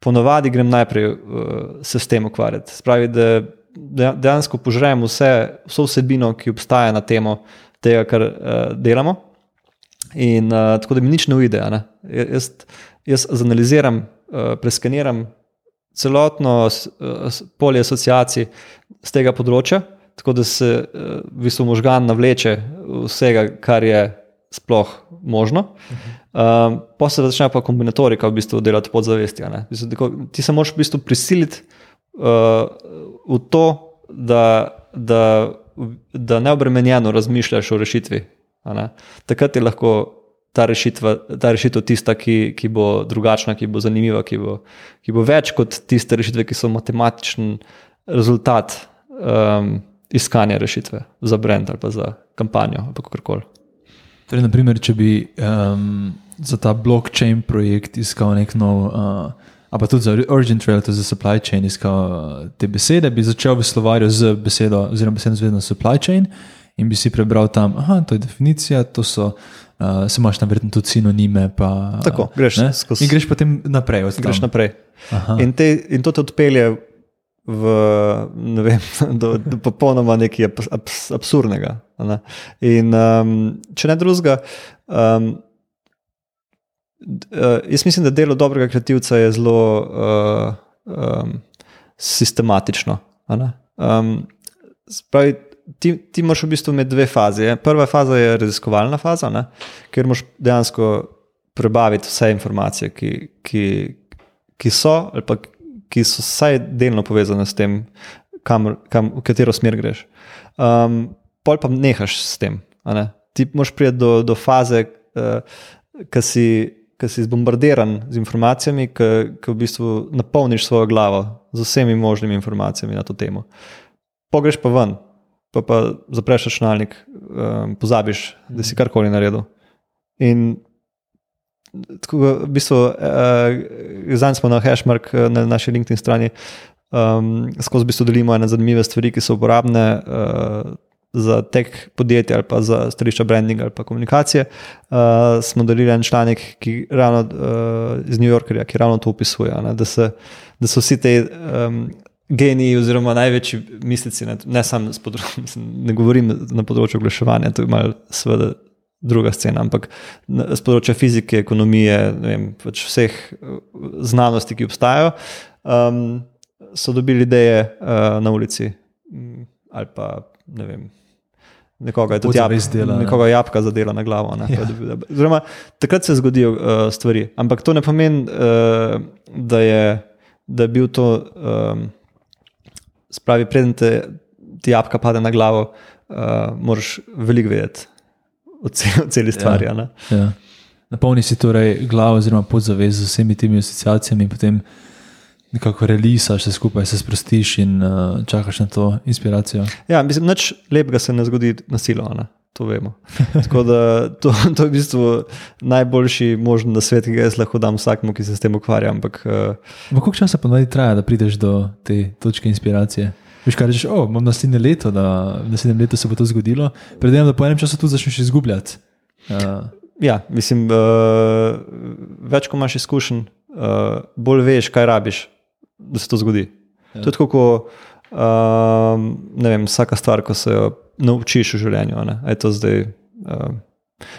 ponovadi grem najprej uh, se s tem ukvarjati. Spravi, da de- dejansko požrem vse, vso vsebino, ki obstaja na temo tega, kar uh, delamo. In uh, tako da mi nič ne uide. Ne? Jaz, jaz zanaliziram, uh, preskaniram celotno s- polje asociacij z tega področja, tako da se uh, v bistvu možgan navleče vsega, kar je sploh možno. Um, pa se začne pa kombinatorika v bistvu delati podzavesti. a ne. V bistvu Ti se moraš v bistvu prisiliti uh, v to, da, da, da neobremenjeno razmišljaš o rešitvi. Takrat je lahko ta, rešitva, ta rešitev tista, ki, ki bo drugačna, ki bo zanimiva, ki bo, ki bo več kot tiste rešitve, ki so matematičen rezultat um, iskanja rešitve za brand ali pa za kampanjo ali kakorkoli. Torej, naprimer, če bi um, za ta blockchain projekt iskal nek nov, uh, a pa tudi za urgent trail, to za supply chain, iskal uh, te besede, bi začel v slovarju z besedo, oziroma besedo zvezno supply chain in bi si prebral tam, aha, to je definicija, to so. Uh, se imaš tam verjetno tudi sinonime. Pa, Tako, greš ne? skozi- In greš potem naprej. od Greš naprej. Aha. In, te, in to te odpelje v, ne vem, do, do popolnoma nekaj abs, abs, absurdnega. Ne? In um, če ne drugega, um, uh, jaz mislim, da delo dobrega kreativca je zelo uh, um, sistematično. Um, spravi, ti, ti moraš v bistvu imeti dve fazi. je. Prva faza je raziskovalna faza, ne? kjer moraš dejansko prebaviti vse informacije, ki, ki, ki so, ali pa ki so vsaj delno povezane s tem, kam, kam, v katero smer greš. Um, pol pa nehaš s tem. ne. Ti moraš priti do, do faze, uh, ki si, ki si zbombardiran z informacijami, ki v bistvu napolniš svojo glavo z vsemi možnimi informacijami na to temo. Pogreš pa ven, pa, pa zapreš računalnik, um, pozabiš, da si karkoli naredil. In tako, v bistvu, uh, zdaj smo na Hashmark eh, na naši LinkedIn strani, um, skozi v bistvu delimo ene zanimive stvari, ki so uporabne. Uh, Za tek podjetja ali pa za stališča brandinga ali pa komunikacije, uh, smo delili en članek ki ravno, uh, iz New Yorkerja, ki ravno to opisuje. Ne, da, se, da so vsi ti um, geniji, oziroma največji mislici, ne, ne samo z področja, ne govorim na področju oglaševanja, to je malo, seveda, druga scena, ampak z področja fizike, ekonomije, vem, pač vseh znanosti, ki obstajajo, um, so dobili ideje uh, na ulici ali pa ne vem. Nekoga je tudi jab, nekoga jabka zadela na glavo. Ja. Zdaj, takrat se zgodijo uh, stvari, ampak to ne pomeni, uh, da, je, da je bil to, um, spravi, preden te, ti jabka pade na glavo, uh, moraš veliko vedeti o, cel, o celi stvari. Ja. Ja. Napolni si torej glavo, oziroma podzavest z vsemi temi asociacijami, in potem nekako relisaš vse skupaj, se sprostiš in uh, čakaš na to inspiracijo. Ja, mislim, nič lepega se ne zgodi na silo. Ne? To vemo. Tako da to, to je v bistvu najboljši možen na svetu, ki ga jaz lahko dam vsakmu, ki se s tem ukvarja. Ampak. Uh, Koliko časa pa naj traja, da prideš do te točke inspiracije? Veš, kaj rečeš, oh, imam naslednje leto, da naslednje leto se bo to zgodilo, predvidevam, da po enem času tu začneš izgubljati. Uh. Ja, mislim, uh, več ko imaš izkušenj, uh, bolj veš, kaj rabiš, da se to zgodi. Ja. To je tako, uh, ne vem, vsaka stvar, ko se jo naučiš v življenju. Je to zdaj uh,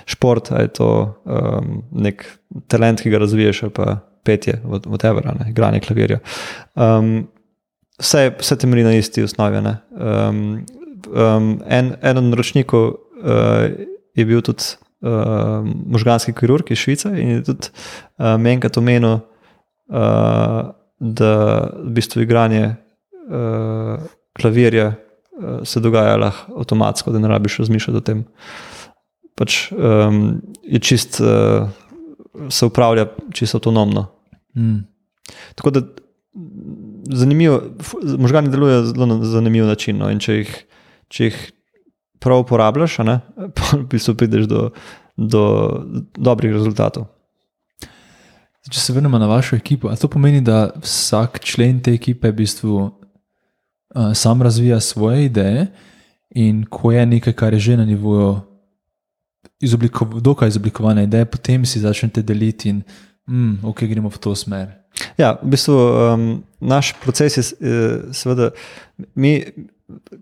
šport, je to um, nek talent, ki ga razviješ, ali pa petje, whatever, igranje klavirja. Um, vse, vse temelji na isti osnovi. Um, um, en, en od naročnikov uh, je bil tudi uh, možganski kirurg iz Švice in je tudi uh, menkrat omenil, uh, da v bistvu igranje uh, klavirja se dogaja lahko avtomatsko, da ne rabiš razmišljati o tem. Pač, um, je čist, uh, se upravlja čisto avtonomno. Mm. Tako da zanimivo, možgani delujejo zelo na zanimiv način. No, če, jih, če jih prav uporabljaš, ne, pa v bistvu prideš do, do dobrih rezultatov. Če se vrnemo na vašo ekipo, to pomeni, da vsak člen te ekipe v bistvu uh, sam razvija svoje ideje, in ko je nekaj, kar je že na nivoju izobliko, dokaj izoblikovane ideje, potem si začnete deliti in mm, ok, gremo v to smer. Ja, v bistvu um, naš proces je, seveda, mi,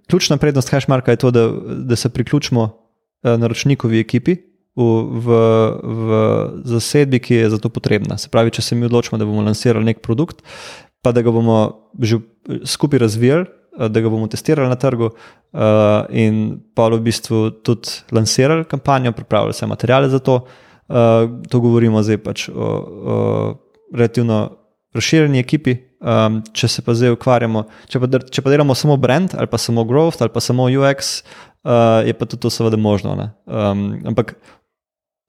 ključna prednost Hashmarka je to, da, da se priključimo uh, naročnikovi ekipi v, v zasedbi, ki je za to potrebna. Se pravi, če se mi odločimo, da bomo lansirali nek produkt, pa da ga bomo že skupaj razvijali. Uh, da ga bomo testirali na trgu, uh, in pa v bistvu tudi lansirali kampanjo, pripravili vse materiale za to. Uh, to govorimo zdaj pač o, o relativno razširjeni ekipi. Um, če se pa zdaj ukvarjamo, če pa, če pa delamo samo brand ali pa samo growth ali pa samo UX, uh, je pa tudi to seveda možno. Um, ampak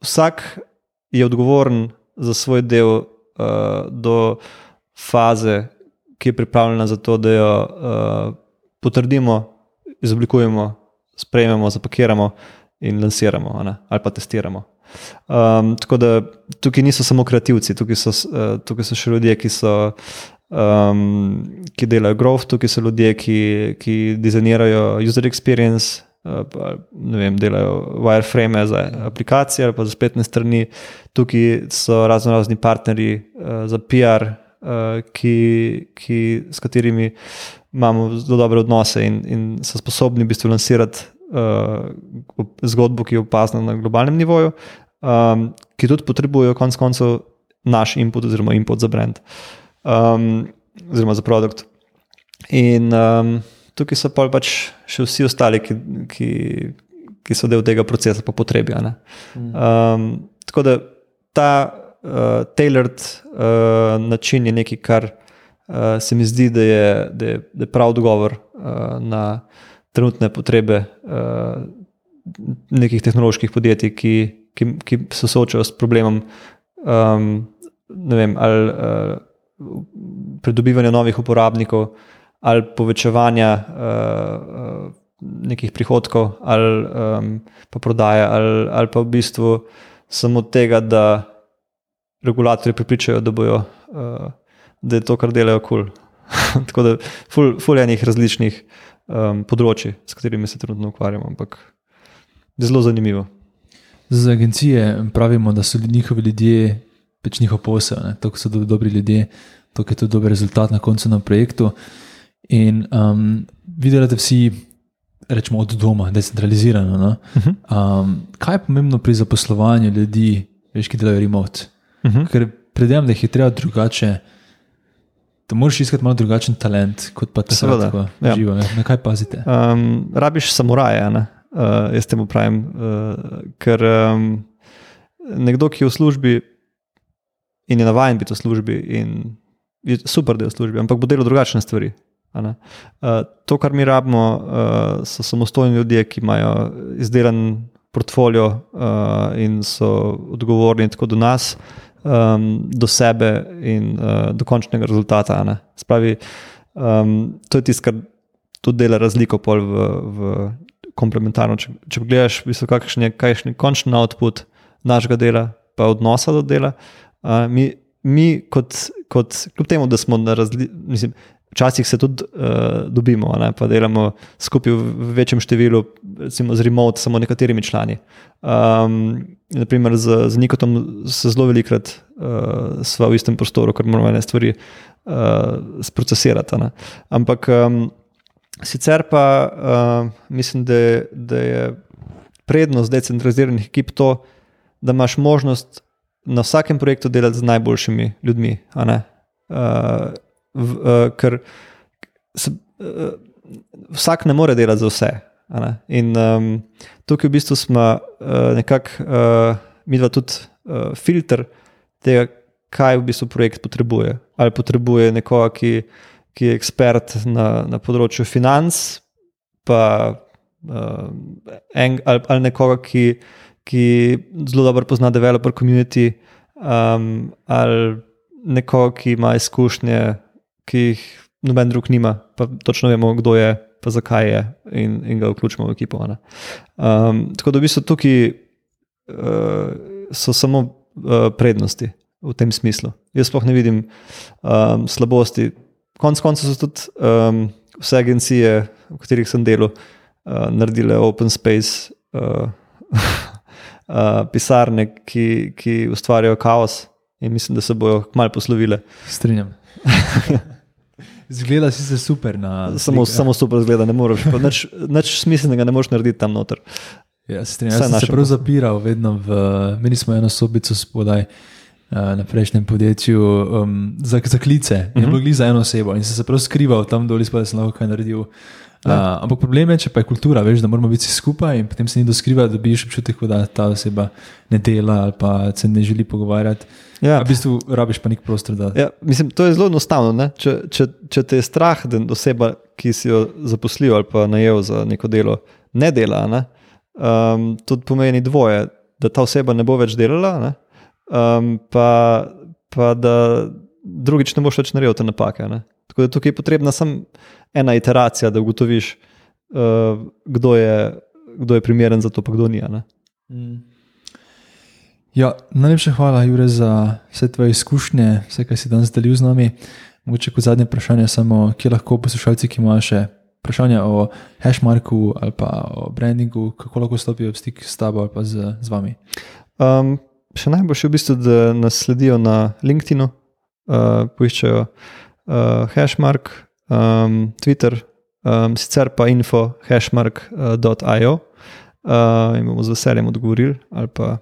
vsak je odgovoren za svoj del uh, do faze, ki je pripravljena za to, da jo uh, potrdimo, izoblikujemo, sprejmemo, zapakiramo in lansiramo ali pa testiramo. Um, tako da tukaj niso samo kreativci, tukaj so, uh, tukaj so še ljudje, ki, so, um, ki delajo growth, tukaj so ljudje, ki, ki dizajnirajo user experience. Uh, vem, delajo wireframe za aplikacije ali pa za spletne strani, tukaj so razno razni partnerji uh, za PR, uh, ki, ki, s katerimi imamo zelo dobre odnose in, in so sposobni v bistvu lansirati uh, zgodbo, ki je opazna na globalnem nivoju, um, ki tudi potrebujejo konec koncev naš input, oziroma input za brand, um, oziroma za produkt. In um, tukaj so pa pač še vsi ostali, ki, ki, ki so del tega procesa, po potrebi. Um, tako da ta uh, tailored uh, način je nekaj, kar uh, se mi zdi, da je, da je, da je prav odgovor uh, na trenutne potrebe uh, nekih tehnoloških podjetij, ki, ki, ki se soočajo s problemom. Um, Vem, ali uh, pridobivanja novih uporabnikov, ali povečevanja uh, nekih prihodkov, ali um, pa prodaje, ali, ali pa v bistvu samo tega, da regulatorji pripričajo, da, bojo, uh, da je to, kar delajo, kul. Cool. Tako da, ful, ful enih različnih um, področji, s katerimi se trenutno ukvarjamo, ampak zelo zanimivo. Za agencije pravimo, da so njihovi ljudje pač njihov posel, to so do, dobri ljudje, to je tudi dober rezultat na koncu na projektu. In um, videli, da vsi rečemo od doma, decentralizirano. No? Uh -huh. um, kaj je pomembno pri zaposlovanju ljudi, veš, ki delajo remote? Uh -huh. Ker predvidevam, da jih je treba drugače da moraš iskati malo drugačen talent, kot pa te lahko ja. živo. Na kaj pazite? Um, rabiš samuraje, uh, jaz temu pravim. Uh, ker um, nekdo, ki je v službi in je navaden biti v službi, in je super, da je v službi, ampak bo delal drugačne stvari. Uh, to, kar mi rabimo, uh, so samostojni ljudje, ki imajo izdelan portfolio uh, in so odgovorni tako do nas um, do sebe in uh, do končnega rezultata. Spravi, um, to je tisto, kar tudi dela razliko v, v komplementarno. Če, če pogledaš, kakšen je, je končni output našega dela, pa odnosa do dela. Uh, mi, mi kot, kot, kljub temu, da smo na različnih. Včasih se tudi uh, dobimo, ne, pa delamo skupaj v večjem številu, recimo z remote, samo nekaterimi člani. Um, naprimer, z, z Nikotom se zelo velikokrat uh, sva v istem prostoru, ker moramo ene stvari uh, sprocesirati. Ne. Ampak um, sicer pa uh, mislim, da da je prednost decentraliziranih ekip to, da imaš možnost na vsakem projektu delati z najboljšimi ljudmi v, uh, ker se, uh, vsak ne more delati za vse. In um, tukaj v bistvu smo uh, nekako, uh, mi dva tudi uh, filter tega, kaj v bistvu projekt potrebuje. Ali potrebuje nekoga, ki, ki je ekspert na, na področju financ, pa uh, en, ali, ali nekoga, ki, ki zelo dobro pozna developer community, um, ali nekoga, ki ima izkušnje ki jih noben drug nima, pa točno vemo, kdo je, pa zakaj je, in, in ga vključimo v ekipo. Um, tako da v bistvu tukaj uh, so samo uh, prednosti v tem smislu. Jaz sploh ne vidim um, slabosti. Konec koncev so tudi um, vse agencije, v katerih sem delal, uh, naredile open space. Uh, Uh, pisarne, ki, ki ustvarjajo kaos, in mislim, da se bodo malo poslovile. Strinjam. Zgleda si se super na. Samo, samo super zgleda, ne moreš. Nič smiselnega ne moreš narediti tam noter. Ja, strinjam. Jaz sem se prav zapiral, vedno v. Meni smo eno sobico spodaj. Eh, na prejšnjem podjetju um, za, za klice, uh -huh. bilo mhm. za eno osebo, in se prav skrival tam dol, da sem lahko kaj naredil. Uh, ampak problem je, če pa je kultura, veš, da moramo biti skupaj in potem se ni do skriva, da bi še občutek, da ta oseba ne dela ali pa se ne želi pogovarjati. Ja. V bistvu rabiš pa nek prostor. Ja, mislim, to je zelo enostavno. Če, če, če te je strah, da oseba, ki si jo zaposlil ali pa najel za neko delo, ne dela, ne? Um, to pomeni dvoje, da ta oseba ne bo več delala, um, pa, pa da drugič ne boš več naredil te napake. Ne? Tako da tukaj je potrebna samo ena iteracija, da ugotoviš, uh, kdo, je, kdo je primeren za to, pa kdo ni. Mm. Ja, najlepša hvala, Jure, za vse tvoje izkušnje, vse, kar si danes delil z nami. Mogoče kot zadnje vprašanje, samo kje lahko poslušalci, ki imajo še vprašanja o hashmarku ali pa o brandingu, kako lahko stopijo v stik s tabo ali pa z, z vami. Um, še najboljše je v bistvu, da nas sledijo na LinkedIn, uh, poiščejo uh, hashmark, um, Twitter, um, sicer pa info hashmark.io uh, in bomo z veseljem odgovorili ali pa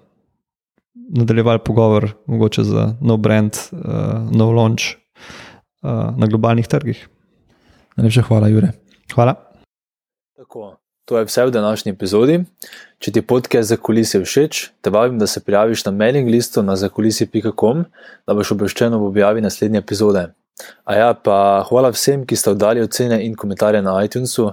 nadaljevali pogovor, mogoče za nov brand, uh, nov launch uh, na globalnih trgih. Najlepša hvala, Jure. Hvala. Tako, to je vse v današnji epizodi. Če ti podcast za kulise všeč, te vabim, da se prijaviš na mailing listu na zakulisi.com, da boš obveščen ob objavi naslednje epizode. A ja, pa hvala vsem, ki ste oddali ocene in komentarje na iTunesu.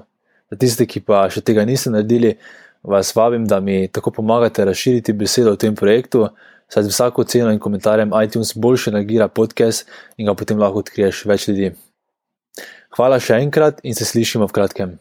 Za tiste, ki pa še tega niste naredili, vas vabim, da mi tako pomagate razširiti besedo o tem projektu, saj z vsako ceno in komentarjem iTunes boljše nagira podcast in ga potem lahko odkriješ več ljudi. Hvala še enkrat in se slišimo v kratkem.